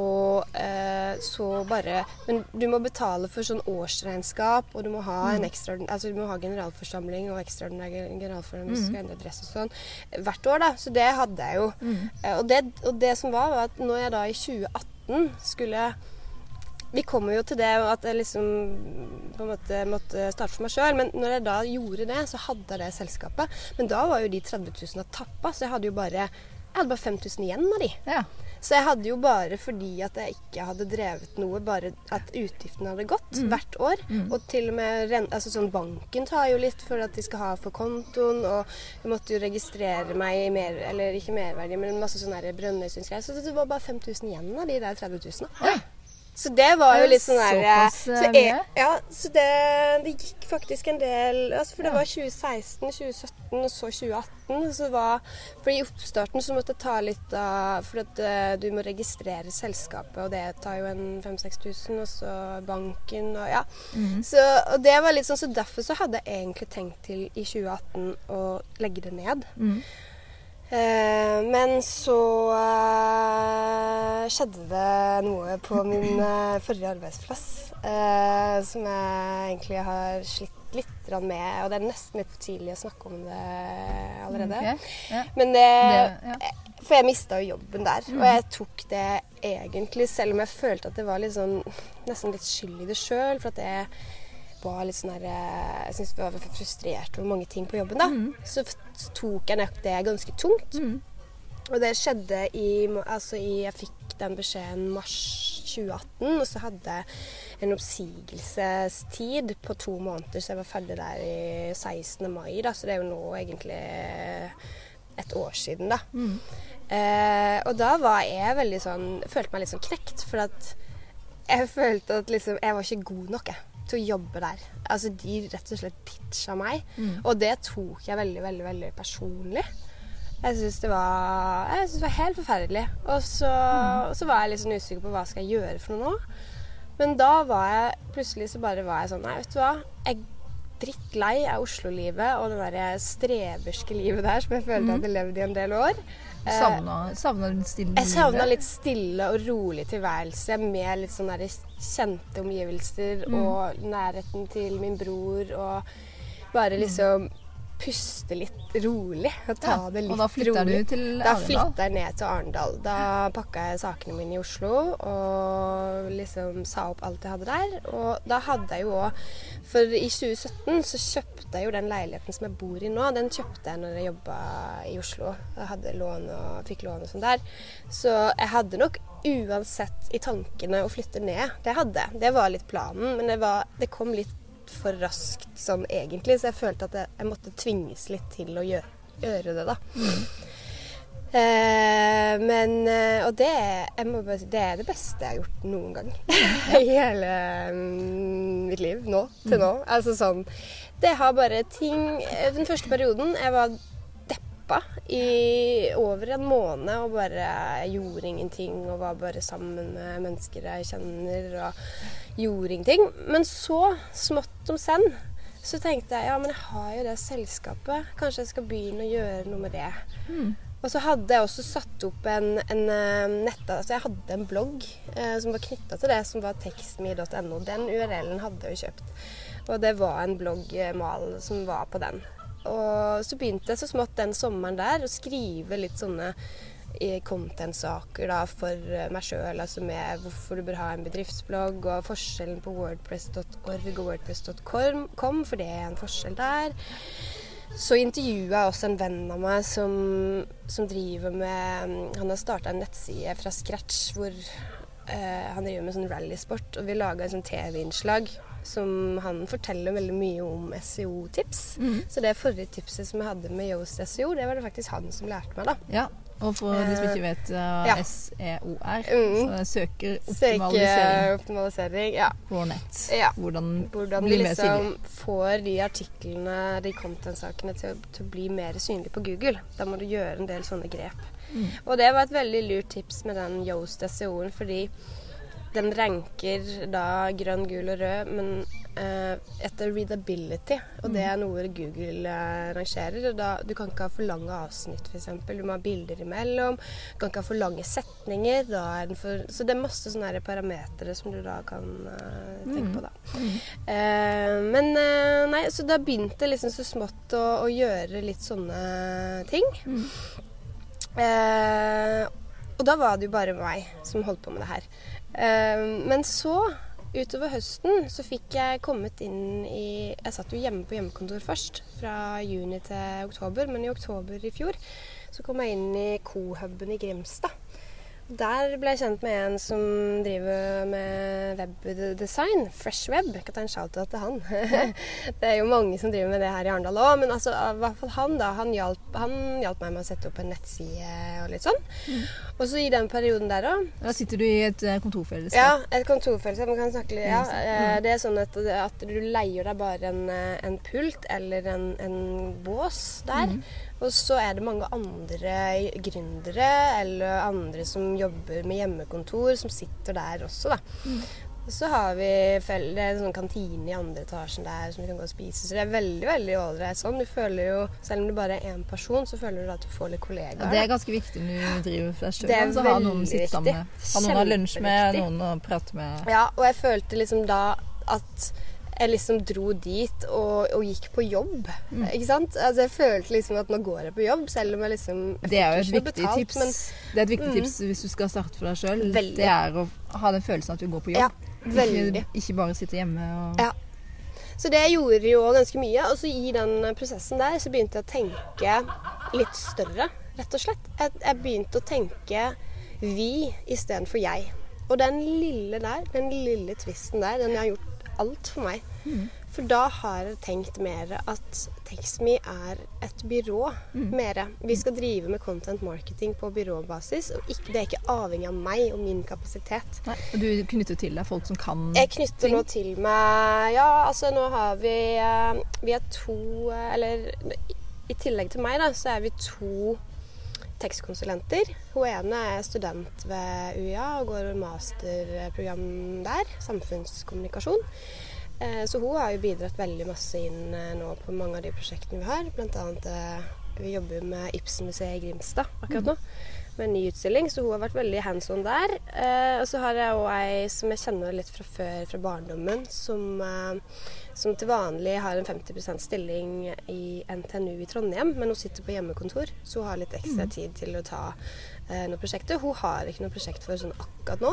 eh, så bare Men du må betale for sånn årsregnskap, og du må ha en ekstra, altså du må ha generalforsamling og ekstraordinær generalforsamling hvis du skal endre dress og sånn hvert år, da. Så det hadde jeg jo. Eh, og, det, og det som var, var at når jeg da i 2018 skulle vi kommer jo til det at jeg liksom på en måte måtte starte for meg sjøl. Men når jeg da gjorde det, så hadde jeg det selskapet. Men da var jo de 30 000 tappa, så jeg hadde jo bare, jeg hadde bare 5000 igjen av de. Ja. Så jeg hadde jo bare fordi at jeg ikke hadde drevet noe, bare at utgiftene hadde gått hvert år. Og til og med altså sånn banken tar jo litt for at de skal ha for kontoen, og jeg måtte jo registrere meg i mer, eller ikke merverdi, men masse sånne her Brønnøysundsgreier. Så det var bare 5000 igjen av de der 30 000. Oi. Så det var jo litt sånn der såpass, så eh, jeg, mye? Ja, så det, det gikk faktisk en del altså For det var 2016, 2017 og så 2018. Så var, for I oppstarten så måtte jeg ta litt av For at eh, du må registrere selskapet, og det tar jo en 5000-6000. Og så banken og ja. Mhm. Så, og det var litt sånn, så derfor så hadde jeg egentlig tenkt til i 2018 å legge det ned. Mhm. Eh, men så eh, skjedde det noe på min eh, forrige arbeidsplass eh, som jeg egentlig har slitt litt med. Og det er nesten litt for tidlig å snakke om det allerede. Okay. ja. Men det, Det- ja. For jeg mista jo jobben der. Og jeg tok det egentlig, selv om jeg følte at det var litt sånn, nesten litt skyld i det sjøl. For at jeg var litt sånn her eh, Jeg syntes jeg var frustrert over mange ting på jobben. da. Så, så tok jeg nok det ganske tungt. Mm. Og det skjedde i, altså i Jeg fikk den beskjeden mars 2018. Og så hadde jeg en oppsigelsestid på to måneder, så jeg var ferdig der i 16. mai. Da, så det er jo nå egentlig et år siden, da. Eh, og da var jeg veldig sånn Følte meg litt sånn knekt, for at jeg følte at liksom Jeg var ikke god nok, jeg til å jobbe der. Altså, De rett og slett pitcha meg. Og det tok jeg veldig, veldig veldig personlig. Jeg syns det var Jeg synes det var helt forferdelig. Og så, så var jeg litt sånn usikker på hva skal jeg gjøre for noe nå. Men da var jeg plutselig så bare var jeg sånn Nei, vet du hva. Jeg er drittlei av Oslo-livet og det der streberske livet der som jeg følte jeg hadde levd i en del år. Eh, Savna, savna den stille jeg savna litt stille og rolig tilværelse med litt sånne kjente omgivelser og nærheten til min bror og bare liksom puste litt rolig og ta Ja, det litt og da flytta du rolig. Arendal? Da flytta jeg ned til Arendal. Da pakka jeg sakene mine i Oslo og liksom sa opp alt jeg hadde der. Og da hadde jeg jo òg For i 2017 så kjøpte jeg jo den leiligheten som jeg bor i nå. Den kjøpte jeg når jeg jobba i Oslo. Jeg hadde lån og fikk lån og sånn der. Så jeg hadde nok uansett i tankene å flytte ned. Det hadde jeg. Det var litt planen, men det, var, det kom litt for raskt sånn egentlig, så jeg følte at jeg, jeg måtte tvinges litt til å gjøre, gjøre det, da. Eh, men eh, Og det, bare det er det beste jeg har gjort noen gang. I hele mm, mitt liv. Nå. Til nå. Altså sånn Det har bare ting eh, Den første perioden jeg var deppa i over en måned og bare gjorde ingenting og var bare sammen med mennesker jeg kjenner og gjorde ingenting. Men så, smått om senn, så tenkte jeg ja, men jeg har jo det selskapet. Kanskje jeg skal begynne å gjøre noe med det. Og så hadde jeg også satt opp en, en eh, nett... Altså jeg hadde en blogg eh, som var knytta til det, som var tekstme.no. Den URL-en hadde jeg jo kjøpt. Og det var en bloggmal som var på den. Og så begynte jeg så smått den sommeren der å skrive litt sånne content-saker for eh, meg sjøl, altså med hvorfor du bør ha en bedriftsblogg, og forskjellen på wordpress.org og wordpress.com, for det er en forskjell der. Så intervjua jeg også en venn av meg som, som driver med Han har starta en nettside fra scratch hvor eh, han driver med sånn rallysport. Og vi laga et sånn TV-innslag som han forteller veldig mye om SEO-tips. Så det forrige tipset som jeg hadde med Yoast SEO, det var det faktisk han som lærte meg, da. Ja. Og for de som ikke vet hva Ja. SEOR, Mm. så søker optimalisering Søkeoptimalisering. Ja. på nett. Ja. Hvordan, Hvordan vi liksom får de artiklene, de content-sakene, til, til å bli mer synlige på Google. Da må du gjøre en del sånne grep. Mm. Og det var et veldig lurt tips med den Yoast SEO-en, fordi den ranker da grønn, gul og rød, men eh, etter readability. Og Mm. det er noe Google eh, rangerer. Og da, du kan ikke ha for lange avsnitt, f.eks. Du må ha bilder imellom. Du kan ikke ha for lange setninger. Er for, så det er masse sånne parametere som du da kan eh, tenke på, da. Eh, men eh, nei, så da begynte jeg liksom så smått å, å gjøre litt sånne ting. Eh, og da var det jo bare meg som holdt på med det her. Eh, men så, utover høsten, så fikk jeg kommet inn i Jeg satt jo hjemme på hjemmekontor først, fra juni til oktober. Men i oktober i fjor så kom jeg inn i Cohuben i Grimstad. Der ble jeg kjent med en som driver med webdesign. Freshweb. Jeg kan ta en shout-out til han. det er jo mange som driver med det her i Arendal òg, men altså, i hvert fall han da, han hjalp, han hjalp meg med å sette opp en nettside og litt sånn. Og så i den perioden der òg Da sitter du i et eh, kontorfellesskap. ja, et kontorfellesskap. Man kan snakke litt ja, Mm. eh, Det er sånn at, at du leier deg bare en, eh, en pult eller en, en bås der. Mm. Og så er det mange andre gründere eller andre som jobber med hjemmekontor, som sitter der også, da. Mm. Og så har vi det er en sånn kantine i andre etasjen der som vi kan gå og spise. Så det er veldig veldig ålreit sånn. Du føler jo, Selv om du bare er én person, så føler du at du får litt kollegaer. Ja, det er ganske viktig når du driver for deg sjøl. Det er Så ha noen å veldig sitte sammen med. Ha noen å ha lunsj med, noen å prate med. Ja, og jeg følte liksom da at jeg liksom dro dit og, og gikk på jobb. Mm. Ikke sant? Altså jeg følte liksom at nå går jeg på jobb, selv om jeg liksom jeg Det er jo et viktig betalt, tips. Men Det er et viktig Mm. tips hvis du skal starte for deg sjøl. Det er å ha den følelsen at du går på jobb. Ja, Ikke, ikke bare sitte hjemme og Ja. Så det gjorde jo ganske mye. Og så i den prosessen der så begynte jeg å tenke litt større, rett og slett. Jeg, jeg begynte å tenke vi istedenfor jeg. Og den lille der, den lille tvisten der, den jeg har gjort alt for meg. Mm. For da har jeg tenkt mer at TextMe er et byrå. Mm. Mere. Vi skal drive med content marketing på byråbasis, og ikke, det er ikke avhengig av meg og min kapasitet. Nei, og du knytter til deg folk som kan Jeg knytter ting. nå til meg Ja, altså nå har vi eh, Vi er to eh, Eller i tillegg til meg, da, så er vi to tekstkonsulenter. Hun ene er student ved UiA og går masterprogram der. Samfunnskommunikasjon. Eh, Så hun har jo bidratt veldig masse inn eh, nå på mange av de prosjektene vi har. Blant annet eh, vi jobber med Ibsenmuseet i Grimstad akkurat nå. Med en ny utstilling, så hun har vært veldig hands on der. Eh, og så har jeg òg ei som jeg kjenner litt fra før, fra barndommen, som, eh, som til vanlig har en 50% stilling i NTNU i Trondheim, men hun sitter på hjemmekontor, så hun har litt ekstra tid til å ta noe prosjekter. Hun har ikke noe prosjekt for sånn akkurat nå,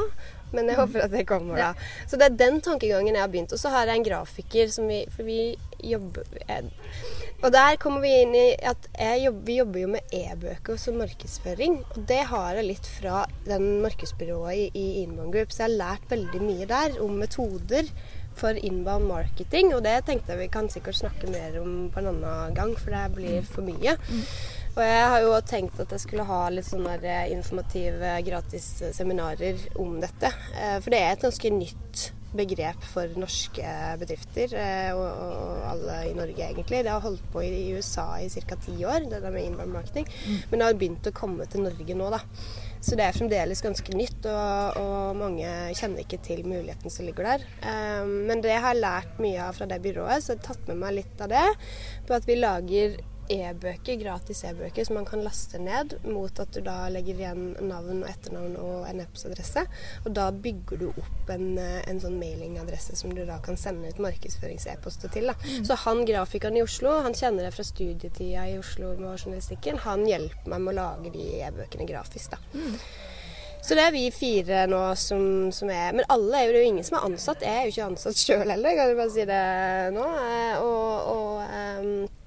men jeg håper at det kommer da. Så det er den tankegangen jeg har begynt. Og så har jeg en grafiker som vi For vi jobber Og der kommer vi inn i at jeg jobb, vi jobber jo med e-bøker som markedsføring. Og det har jeg litt fra den markedsbyrået i, i Inbound Group, så jeg har lært veldig mye der om metoder for inbound marketing, og det tenkte jeg vi kan sikkert snakke mer om på en annen gang, for det blir for mye. Og jeg har jo tenkt at jeg skulle ha litt sånne eh, informative gratis eh, seminarer om dette. Eh, For det er et ganske nytt begrep for norske bedrifter, og, og alle i Norge egentlig. Det har holdt på i, i USA i ca. ti år, det der med inbound marketing. Men det har begynt å komme til Norge nå, da. Så det er fremdeles ganske nytt, og, og mange kjenner ikke til muligheten som ligger der. Um, men det har jeg lært mye av fra det byrået, så jeg har tatt med meg litt av det. På at vi lager e-bøker, gratis e-bøker som man kan laste ned, mot at du da legger igjen navn og etternavn og en e-postadresse. Og da bygger du opp en, eh, en sånn mailingadresse som du da kan sende ut markedsførings-e-poster til. Da. Så han grafikeren i Oslo, han kjenner jeg fra studietida i Oslo med journalistikken, han hjelper meg med å lage de e-bøkene grafisk. da. Så det er vi fire nå som, som er Men alle er jo, det er jo ingen som er ansatt. Jeg er jo ikke ansatt sjøl heller, kan du bare si det nå. Eh, Og, og eh,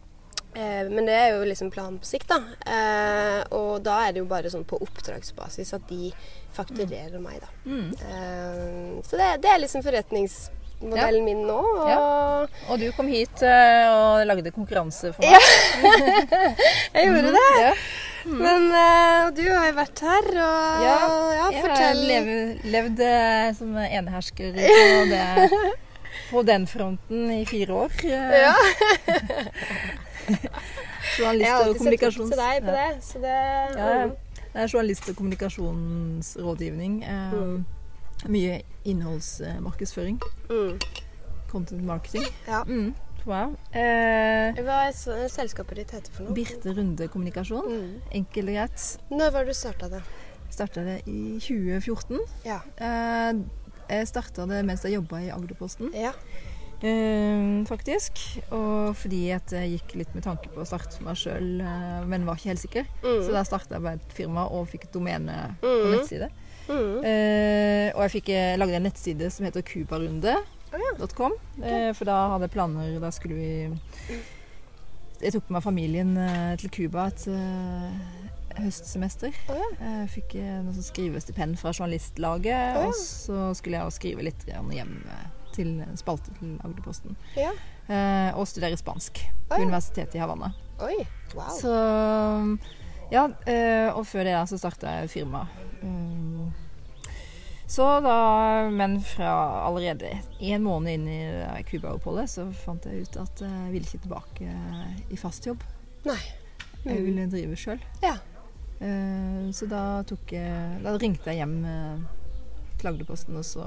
men det er jo liksom planen på sikt, da. Eh, og da er det jo bare sånn på oppdragsbasis at de fakturerer meg, da. Mm. Eh, så det, det er liksom forretningsmodellen min nå. Og Ja. Og du kom hit eh, og lagde konkurranse for meg. Ja. jeg gjorde det. Ja. Men eh, du har jo vært her, og Ja, ja, Jeg har levd, eh, som enehersker på, det, på den fronten i fire år. Eh, Ja. Journalist Jeg har og alltid sett opp kommunikasjons... til deg på det, så det Ja, ja. Det er journalist- og kommunikasjonsrådgivning. Eh, Mm. Mye innholdsmarkedsføring. Mm. Content marketing. Ja. Mm. Wow. Eh, Hva er selskapet ditt heter for noe? Birte Runde Kommunikasjon. Mm. Enkelt og greit. Når var det du starta det? Starta det i 2014. Ja. Eh, jeg starta det mens jeg jobba i Agderposten, Ja. Eh, faktisk. Og fordi at jeg gikk litt med tanke på å starte for meg sjøl, eh, men var ikke helt sikker. Mm. Så da starta jeg bare et firma og fikk et domene og Mm. nettside. Mm. Eh, og jeg fikk eh, lagde en nettside som heter kubarunde.com. Oh, ja. eh, for da hadde jeg planer Da skulle vi Jeg tok med meg familien eh, til Cuba et høstsemester. Oh, ja. Jeg fikk noe sånn skrivestipend fra Journalistlaget, Oh, ja. og så skulle jeg også skrive litt hjemme hjem til en spalte til Agderposten. ja. Eh, og studere spansk på. Universitetet i Havanna. Oi. Wow. Så ja, eh, og før det der så starta jeg firma. Mm. så da, men fra allerede en måned inn i Cuba-oppholdet, så fant jeg ut at jeg ville ikke tilbake i fast jobb. Nei. Jeg Mm. ville drive sjøl. Ja. Eh, så da tok jeg Da ringte jeg hjem eh, til Agderposten og så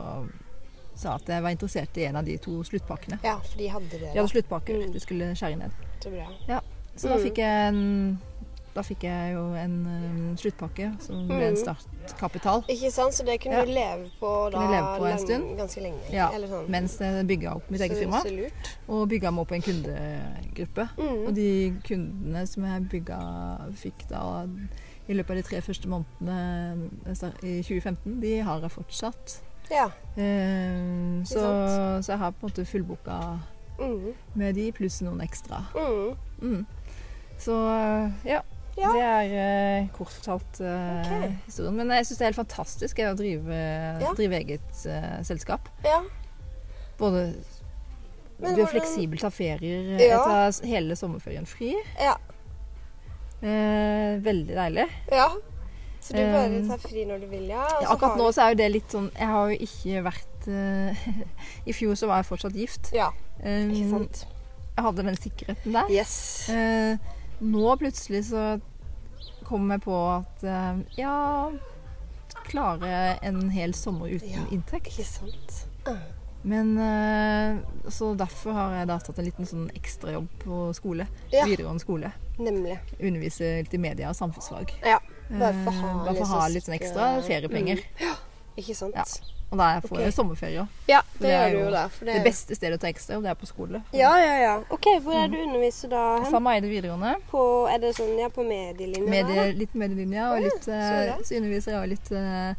sa at jeg var interessert i en av de to sluttpakkene. ja, for de hadde det. De da. hadde sluttpakker Mm. du skulle skjære ned. Så bra. Så da Mm. fikk jeg en Da fikk jeg jo en um, sluttpakke som ble en Mm. startkapital. Ikke sant? Så det kunne Ja. du leve på da leve på en lang- stund. ganske lenge? Ja, Eller sånn. Mens jeg bygga opp mitt eget firma. Så lurt. Og bygga meg opp en kundegruppe. Mm. Og de kundene som jeg bygga, fikk da i løpet av de tre første månedene i 2015, de har jeg fortsatt. Ja. Eh, så, så jeg har på en måte fullboka Mm. med de, pluss noen ekstra. Mm. Mm. Så ja. Ja. Det er eh, kort fortalt eh, okay. historien. Men jeg syns det er helt fantastisk å drive, Ja. drive eget eh, selskap. Ja. Både Du er fleksibel, tar ferier. Jeg tar hele sommerferien fri. Ja. Eh, veldig deilig. ja. Så du bare tar fri når du vil, ja? Ja, akkurat nå så er jo det litt sånn Jeg har jo ikke vært uh, I fjor så var jeg fortsatt gift. Ja, Um, ikke sant. jeg hadde den sikkerheten der. Yes. Uh, nå plutselig så kom jeg på at uh, ja Klare en hel sommer uten Ja. inntekt. Ikke sant. Men Så derfor har jeg da tatt en liten sånn ekstrajobb på skole. Ja. Videregående skole. Nemlig. Undervise litt i media og samfunnsfag. Ja. Bare for å ha å ha litt sånn ekstra feriepenger. Mm. Ikke sant. Ja. Og da får Ok. jeg sommerferie òg. Ja, det, det er gjør du jo det, Det beste stedet å ta ekstrajobb, det er på skole. Ja, ja, ja. OK, hvor er du underviser da? hen? Samme Eide videregående. På, er det sånn, ja, på medielinja? Medie, litt medielinja, og Ja, litt, så eh, bra. så underviser jeg litt uh,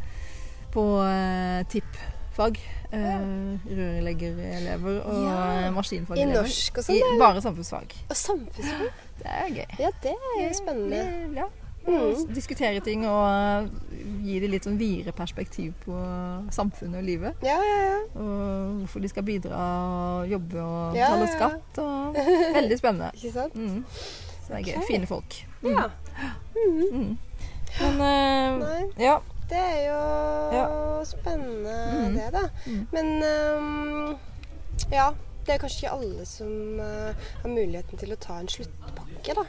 på uh, TIP-fag. Uh, Rørleggerelever og Ja. maskinfagelever. I norsk og sånn? Bare samfunnsfag. Og samfunnsfag? Det er gøy. Ja, det er jo spennende. Det- Ja. Mm. Diskutere ting og eh, gi dem litt sånn videre perspektiv på samfunnet og livet. Ja, ja, ja. Og hvorfor de skal bidra og jobbe og Ja, betale skatt. Og veldig spennende. Ikke sant? Mm. Så det er gøy. Fine folk. Ja. Mm. Men uh, ja. det er jo spennende Mm. det, da. Mm. Men um, ja. Det er kanskje ikke alle som uh, har muligheten til å ta en sluttpakke, da.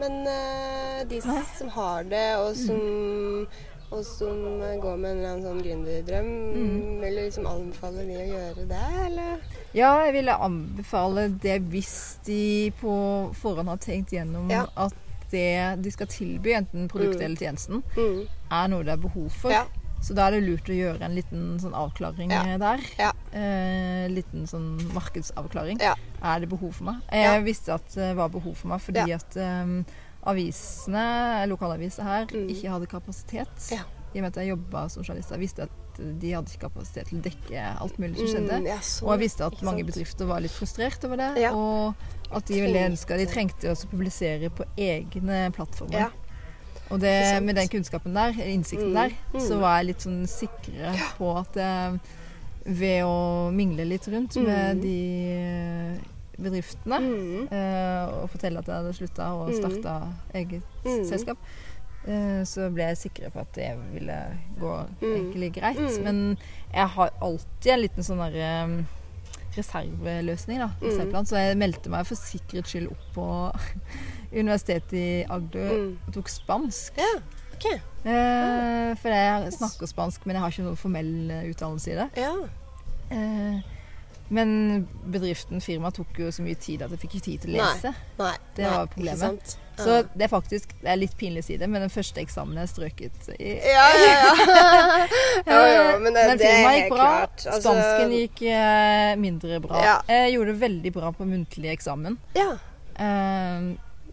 Men uh, de Nei. som har det, og som, og som går med en eller annen sånn gründerdrøm, Mm. vil du liksom anbefale de å gjøre det, eller? Ja, jeg ville anbefale det hvis de på forhånd har tenkt gjennom Ja. at det de skal tilby, enten produktet Mm. eller tjenesten, Mm. er noe det er behov for. Ja. Så da er det lurt å gjøre en liten sånn avklaring Ja. eh, der. Ja. Eh, liten sånn markedsavklaring. Ja. Er det behov for meg? Jeg visste at det var behov for meg fordi at um, avisene, lokalaviser her, Mm. ikke hadde kapasitet. I og med at jeg jobba som journalist, jeg visste at de hadde ikke kapasitet til å dekke alt mulig som skjedde. Mm, sånn, Og jeg visste at mange bedrifter var litt frustrert over det. Og at de veldig ønska De trengte å publisere på egne plattformer. Og det, med den kunnskapen der, innsikten Mm, der, mm. så var jeg litt sånn sikrere på at eh, ved å mingle litt rundt Mm. med de eh, bedriftene Mm. eh, og fortelle at jeg hadde slutta og Mm. starta eget Mm. selskap, eh, så ble jeg sikker på at det ville gå Mm. egentlig greit. Mm. Men jeg har alltid en liten sånn derre reserveløsning, da. Mm. reserveplan. Så jeg meldte meg for sikkerhets skyld opp på Universitetet i Agder Mm. og tok spansk. Ja, ok. Eh, for jeg snakker spansk, men jeg har ikke noen formell eh, utdannelse i det. Ja. Eh, men bedriften, firmaet, tok jo så mye tid at jeg fikk ikke tid til å lese. Nei. Det nei, var ikke problemet. sant? Så det er faktisk det er litt pinlig å si det, men den første eksamen jeg strøket i Ja, ja, ja. jo, jo, men det, men det er gikk bra. klart. Altså, Spansken gikk eh, mindre bra. Ja. Jeg gjorde det veldig bra på muntlig eksamen. Ja, Eh,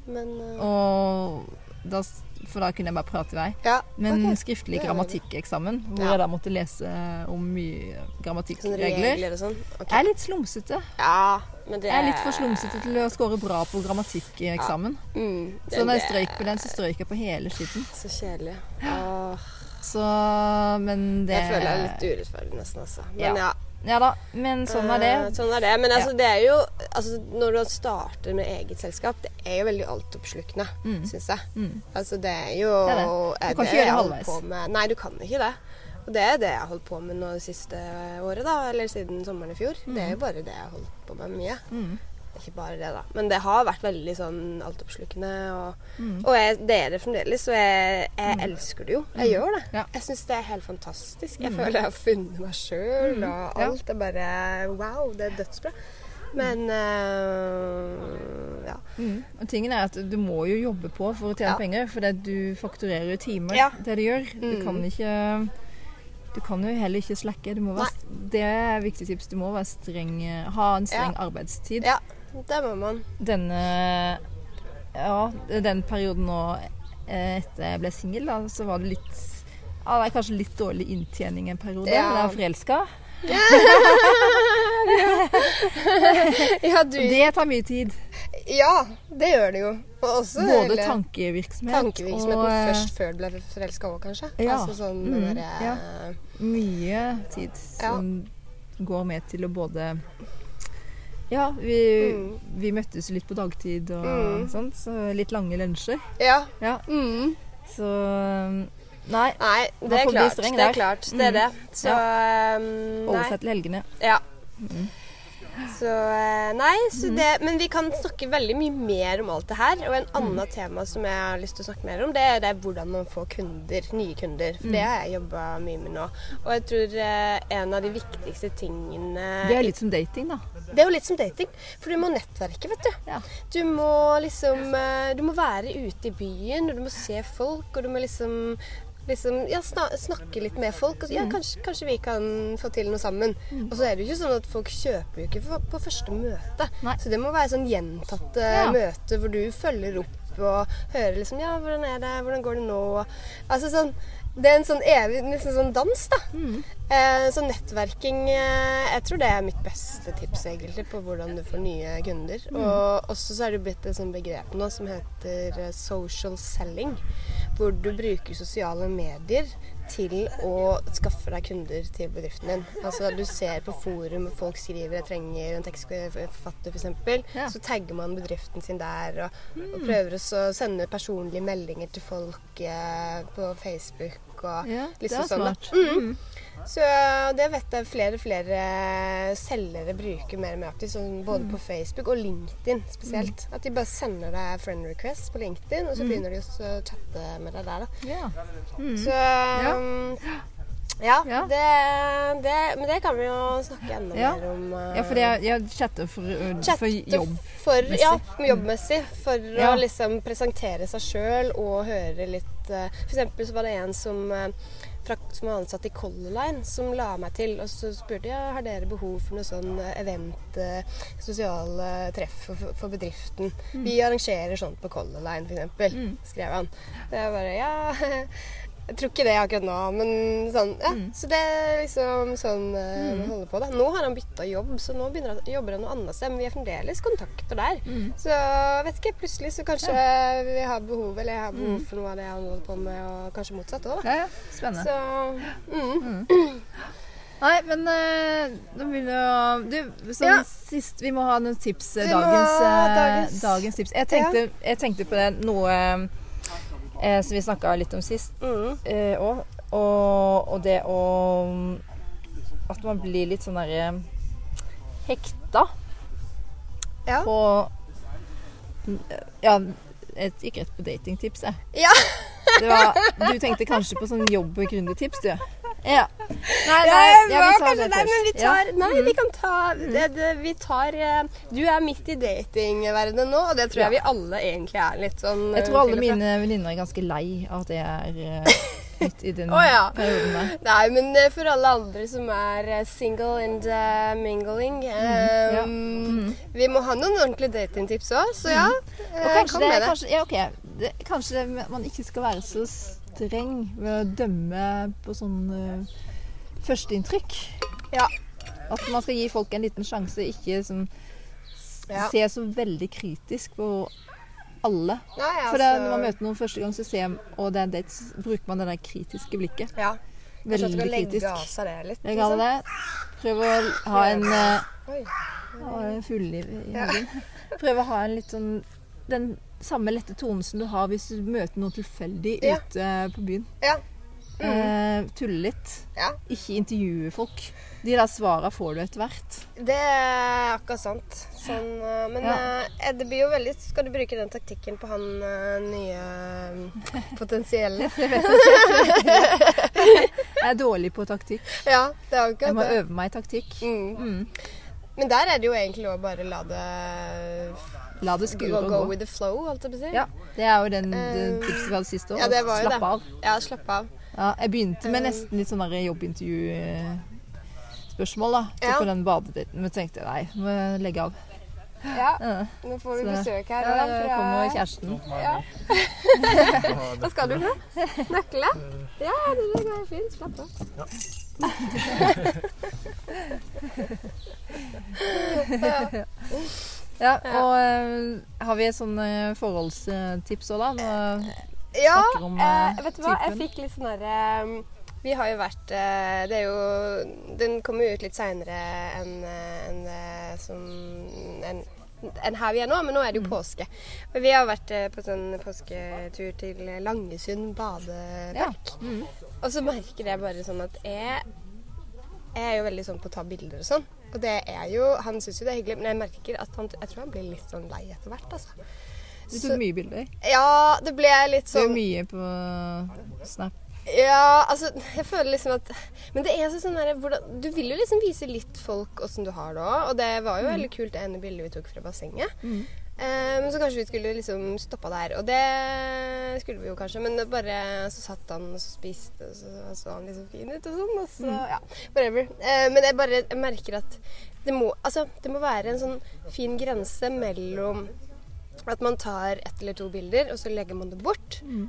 men uh, og da, for da kunne jeg bare prate i vei. Ja, Men okay. skriftlig grammatikkeksamen, hvor Ja. jeg da måtte lese om mye grammatikkregler, regler og sånn. okay. jeg er litt slumsete. Ja, men det Jeg er litt for slumsete til å score bra på grammatikkeksamen. Mm, Så når jeg strøyk på den, så strøyk jeg på hele skitten. Så kjedelig. Åh, Så Men det jeg føler jeg er litt urettferdig nesten, altså. Men Ja. ja. Ja da, men sånn er eh, det. Sånn er det. Men altså, det er jo altså, Når du starter med eget selskap, det er jo veldig altoppslukende, Mm. syns jeg. Mm. Altså, det er jo Det er det. eh, Du kan ikke gjøre det halvveis. Nei, du kan ikke det. Og det er det jeg har holdt på med nå det siste året, da. Eller siden sommeren i fjor. Det er jo bare det jeg har holdt på med mye. Mm. Ikke bare det, da. Men det har vært veldig sånn altoppslukende. Og, Mm. og jeg, det er det fremdeles. Og jeg, jeg elsker det jo. Jeg gjør det. Ja. Jeg syns det er helt fantastisk. Jeg Mm. føler jeg har funnet meg sjøl, og Ja. alt er bare Wow, det er dødsbra. Men øh, ja. Mm. Og tingen er at du må jo jobbe på for å tjene Ja. penger, for du fakturerer jo timer, Ja. det du gjør. Du Mm. kan ikke Du kan jo heller ikke slakke. Det er et viktig tips. Du må være streng, ha en streng arbeidstid. ja, det må man. Denne Ja, den perioden nå eh, etter jeg ble singel, så var det litt ja, det er kanskje litt dårlig inntjening en periode. Ja. Men jeg er forelska. Ja, du Det tar mye tid. Ja, det gjør det jo. Og også Både hele tankevirksomhet, tankevirksomheten og eh, først før du ble forelska òg, kanskje. Ja. Altså sånn Mm, der, ja. mye tid som går med til å både Ja, vi, Mm. vi møttes litt på dagtid og Mm. sånn, så litt lange lunsjer. Ja. Ja, Mm. så Nei. Nei, det er klart. Det er klart. Det er Mm. det. Så um, Oversett til helgene. Ja. Så eh, Nei, så det Men vi kan snakke veldig mye mer om alt det her. Og en annet annen tema som jeg har lyst til å snakke mer om, det er, det er hvordan man får kunder. Nye kunder. For det har jeg jobba mye med nå. Og jeg tror eh, en av de viktigste tingene Det er litt som dating, da. Det er jo litt som dating. For du må nettverke, vet du. Ja. Du må liksom eh, Du må være ute i byen, og du må se folk, og du må liksom Liksom, ja, snakke litt med folk. Og så, ja, Mm. kanskje, kanskje vi kan få til noe sammen. Og så er det jo ikke sånn at folk kjøper jo ikke på første møte. Nei. Så det må være sånn gjentatte Ja. møter hvor du følger opp og hører liksom Ja, hvordan er det? Hvordan går det nå? Altså sånn Det er en sånn evig liksom sånn dans, da. Mm. Eh, så nettverking eh, Jeg tror det er mitt beste tips egentlig på hvordan du får nye kunder. Mm. Og også så er det blitt et sånt begrep nå som heter eh, social selling. Hvor du bruker sosiale medier til å skaffe deg kunder til bedriften din. Altså Du ser på forum folk skriver 'jeg trenger en tekstforfatter', f.eks. Ja. Så tagger man bedriften sin der og, og prøver å sende personlige meldinger til folk eh, på Facebook. Og Ja, det liksom er sånn, smart. Mm. Så det vet jeg flere flere selgere bruker mer og mer aktivt, sånn både Mm. på Facebook og LinkedIn spesielt. At de bare sender deg friend requests på LinkedIn, og så Mm. begynner de å chatte med deg der. da. Ja. Mm. Så um, ja, Ja. Det, det, men det kan vi jo snakke enda Ja. mer om. uh, ja, fordi jeg, jeg chatter for, uh, chatte for jobb. For, ja, jobbmessig. For Ja. å liksom presentere seg sjøl og høre litt uh, For eksempel så var det en som uh, som var ansatt i Color Line, som la meg til. Og så spurte jeg har dere behov for noe sånn uh, event, sosial sosiale treff for, for bedriften. Vi arrangerer sånt på Color Line, f.eks., Mm. skrev han. Og jeg bare ja Jeg tror ikke det akkurat nå, men sånn, ja. Mm. Så det er liksom sånn uh, vi holder på. da. Nå har han bytta jobb, så nå begynner han, jobber han noe annet sted. Men vi har fremdeles kontakter der. Mm. Så vet ikke, plutselig så kanskje vi har behov, eller jeg har behov for noe av det han holder på med, og kanskje motsatt òg, da. Ja, ja. Spennende. Så mm. Nei, men eh, da vil jo Du, sånn Ja. sist Vi må ha noen tips. eh, Dagens, ha dagens- dagens tips. Jeg tenkte, jeg tenkte på det noe eh, som vi snakka litt om sist Mm. Eh, og, og det å At man blir litt sånn derre hekta Ja. på Ja, jeg gikk rett på datingtips, jeg. ja. Det var, du tenkte kanskje på sånn jobb- og gründertips, du? Ja. Nei, nei, jeg ja, vi tar det først. Nei, vi tar Nei, vi kan ta det, det, Vi tar eh, Du er midt i datingverdenen nå, og det tror jeg vi alle egentlig er litt sånn Jeg eh, tror alle og mine venninner er ganske lei av at jeg er eh, midt i den oh, ja. perioden der. Nei, men eh, for alle andre som er eh, single and eh, mingling eh, ja. Vi må ha noen ordentlige datingtips òg, så ja. Og eh, kanskje, kom det, med det. kanskje, ja, okay. det, kanskje man ikke skal være så streng ved å dømme på sånn uh, førsteinntrykk. Ja. At man skal gi folk en liten sjanse, ikke sånn Ja. se så veldig kritisk på alle. Ja, ja, For det, når man møter noen første gang, så ser, og det er date, så bruker man det der kritiske blikket. ja. Veldig skal legge kritisk. av seg det litt. Jeg kaller det Prøv å ha en uh, Oi. en fugleliv i hagen. Prøv å ha en litt sånn Den samme lette tonen som du har hvis du møter noen tilfeldig Ja. ute på byen. Ja. Eh, tulle litt. ja. Ikke intervjue folk. De der svara får du etter hvert. Det er akkurat sant. Sånn, eh, men Ja. eh, det blir jo veldig Skal du bruke den taktikken på han eh, nye eh, potensielle? Jeg er dårlig på taktikk. ja, det er Jeg må øve meg i taktikk. Mm. Mm. Men der er det jo egentlig å bare la det La det go, skure og go gå. with the flow, holdt jeg på å si. Ja, Det er jo den Eh, tipset vi hadde sist år. ja, det var jo Slapp det. av. Ja, slapp av. Ja, jeg begynte med Eh. nesten litt sånn der jobbintervju-spørsmål. da. Så Ja. på den badedaten. Men tenkte nei, må jeg legge av. Ja, Ja. nå får vi Så- besøk her. Ja, da, fra- kommer kjæresten. Ja. Hva skal du for? Nøkle? Ja, det går fint. Slapp av. Ja, og uh, har vi et sånn eh, forholdstips òg, da? Nå, Ja, om, uh, eh, vet du hva? Jeg fikk litt sånn derre Vi har jo vært eh, Det er jo Den kommer jo ut litt seinere enn en, eh, som enn enn her vi er nå, men nå er Mm. det jo påske. Men vi har vært eh, på sånn påsketur til Langesund badepark. Mm. Og så merker jeg bare sånn at jeg, jeg er jo veldig sånn på å ta bilder og sånn. Og det er jo Han syns jo det er hyggelig, men jeg merker at han Jeg tror han blir litt sånn lei etter hvert, altså. Du tok mye bilder. Ja, det ble litt sånn Det er mye på Snap. Ja, altså Jeg føler liksom at Men det er sånn der, hvordan, Du vil jo liksom vise litt folk åssen du har det òg. Og det var jo veldig kult det ene bildet vi tok fra bassenget. Eh, men så kanskje vi skulle liksom stoppa der. Og det skulle vi jo kanskje. Men bare så satt han og så spiste, og så så han liksom fin ut og sånn. Og så ja, whatever. Uh, men jeg bare jeg merker at det må, altså, det må være en sånn fin grense mellom at man tar ett eller to bilder, og så legger man det bort. Mm.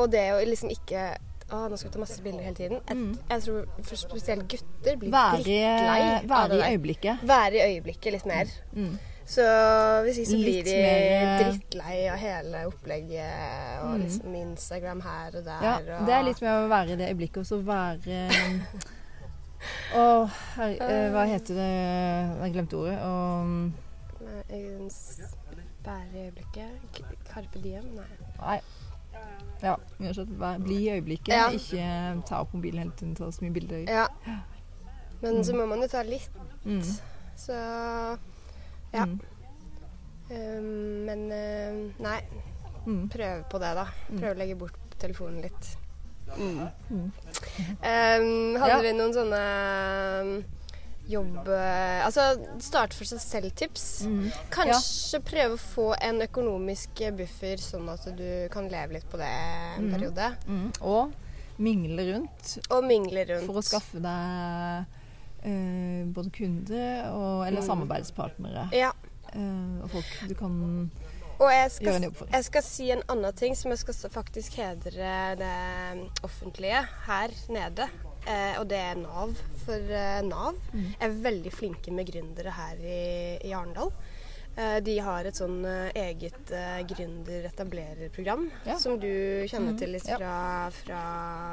Og det å liksom ikke å, nå skal vi ta masse bilder hele tiden. Jeg, jeg tror spesielt gutter blir drittlei være i øyeblikket. Være i øyeblikket litt mer. Mm. Så hvis ikke så blir de mer, eh, drittlei av hele opplegget og liksom Instagram her og der. Ja, og, det er litt med å være i det øyeblikket, og så være Å, her, eh, hva heter det Jeg glemte ordet. Og, Være i øyeblikket. Carpe diem? Nei. nei. Ja, Bli i øyeblikket. Ja. Ikke ta opp mobilen hele tiden, ta så mye bilder. Ja. Men så må man jo ta litt, Mm. så ja. Mm. Um, men uh, nei, Mm. prøv på det, da. Prøv å legge bort telefonen litt. Mm. Um, hadde Ja. vi noen sånne um, jobb... eh, Altså starte for seg selv-tips. Mm. Kanskje prøve å få en økonomisk buffer, sånn at du kan leve litt på det en periode. Mm. Og mingle rundt Og mingle rundt. for å skaffe deg eh, både kunder og, eller samarbeidspartnere. Ja. Eh, og folk du kan Og jeg Gjøre en jobb for. jeg skal si en annen ting som jeg skal faktisk hedre det offentlige her nede. Eh, og det er Nav. For eh, Nav Mm. er veldig flinke med gründere her i, i Arendal. Eh, de har et sånn eh, eget eh, gründer-etablererprogram Ja. som du kjenner til litt fra, fra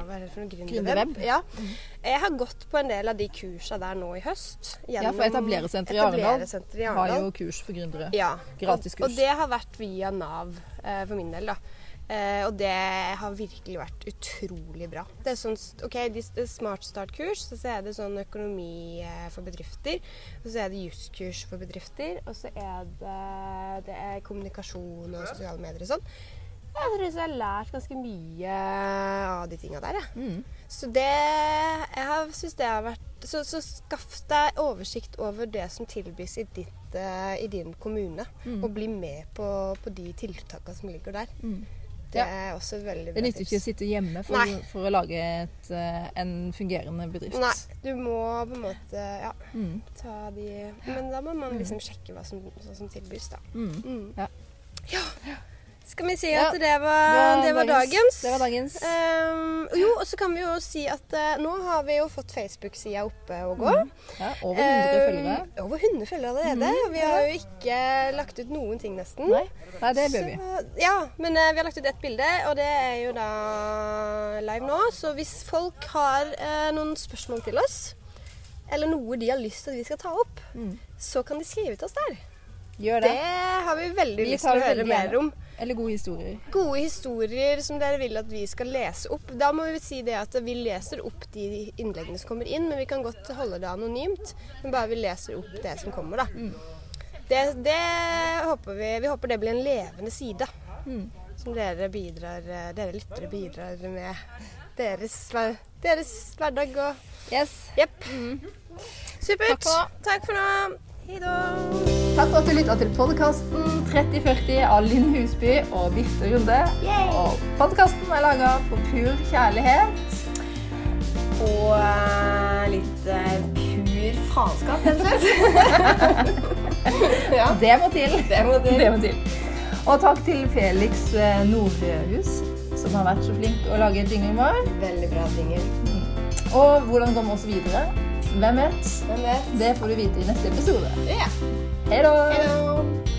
Hva er det for noe? Gründerweb. Ja. Jeg har gått på en del av de kursa der nå i høst. Ja, for Etablerersenteret i Arendal har jo kurs for gründere. Ja. Gratis og, kurs. og det har vært via Nav for min del, da. Eh, og det har virkelig vært utrolig bra. Det er sånn, ok, de- Smart Start-kurs, så er det sånn økonomi eh, for bedrifter. Og så er det jusskurs for bedrifter, og så er det, det er kommunikasjon og sosiale medier og sånn. Jeg tror jeg har lært ganske mye av de tinga der, jeg. Mm. Så det Jeg har- syns det har vært så, så skaff deg oversikt over det som tilbys i, ditt, uh, i din kommune. Og bli med på, på de tiltakene som ligger der. Mm. Det Ja. er også veldig bra. Det nytter ikke å sitte hjemme for, for å lage et, eh, en fungerende bedrift. Nei, du må på en måte ja, Mm. ta de Men da må man liksom sjekke hva som, som tilbys, da. Mm. Mm. Ja. Ja. Skal vi si Ja, at det var, det var dagens? Det var dagens. Um, jo, og så kan vi jo si at uh, nå har vi jo fått Facebook-sida oppe og gå. Ja, over 100 um, følgere. Mhm. Over 100 følgere allerede. og Vi har jo ikke lagt ut noen ting, nesten. Nei, Nei det bør vi. Så, ja, men uh, vi har lagt ut ett bilde, og det er jo da live nå. Så hvis folk har uh, noen spørsmål til oss, eller noe de har lyst til at vi skal ta opp, Mm. så kan de skrive til oss der. Gjør Det det. har vi veldig Vi lyst til å høre mer om. Eller gode historier. Gode historier som dere vil at vi skal lese opp. Da må vi si det at vi leser opp de innleggene som kommer inn, men vi kan godt holde det anonymt. Men bare vi leser opp det som kommer, da. Mm. Det, det håper vi Vi håper det blir en levende side. Mm. Som dere bidrar Dere lyttere bidrar med deres, deres hverdag og Yes. Jepp. Supert. Takk for. Takk for nå. Hei da. Takk for at du lytta til podkasten 3040 av Linn Husby og Birte Runde. Og podkasten er laga på pur kjærlighet. Og eh, litt eh, pur faenskap, rett ja, Det må til. det må til. Det må til. Og takk til Felix eh, Nordhus, som har vært så flink å lage jinglen vår. Veldig bra dinger. Og hvordan går vi oss videre? Hvem vet? Hvem vet? Det får du vite i neste episode. Ja. Hei da!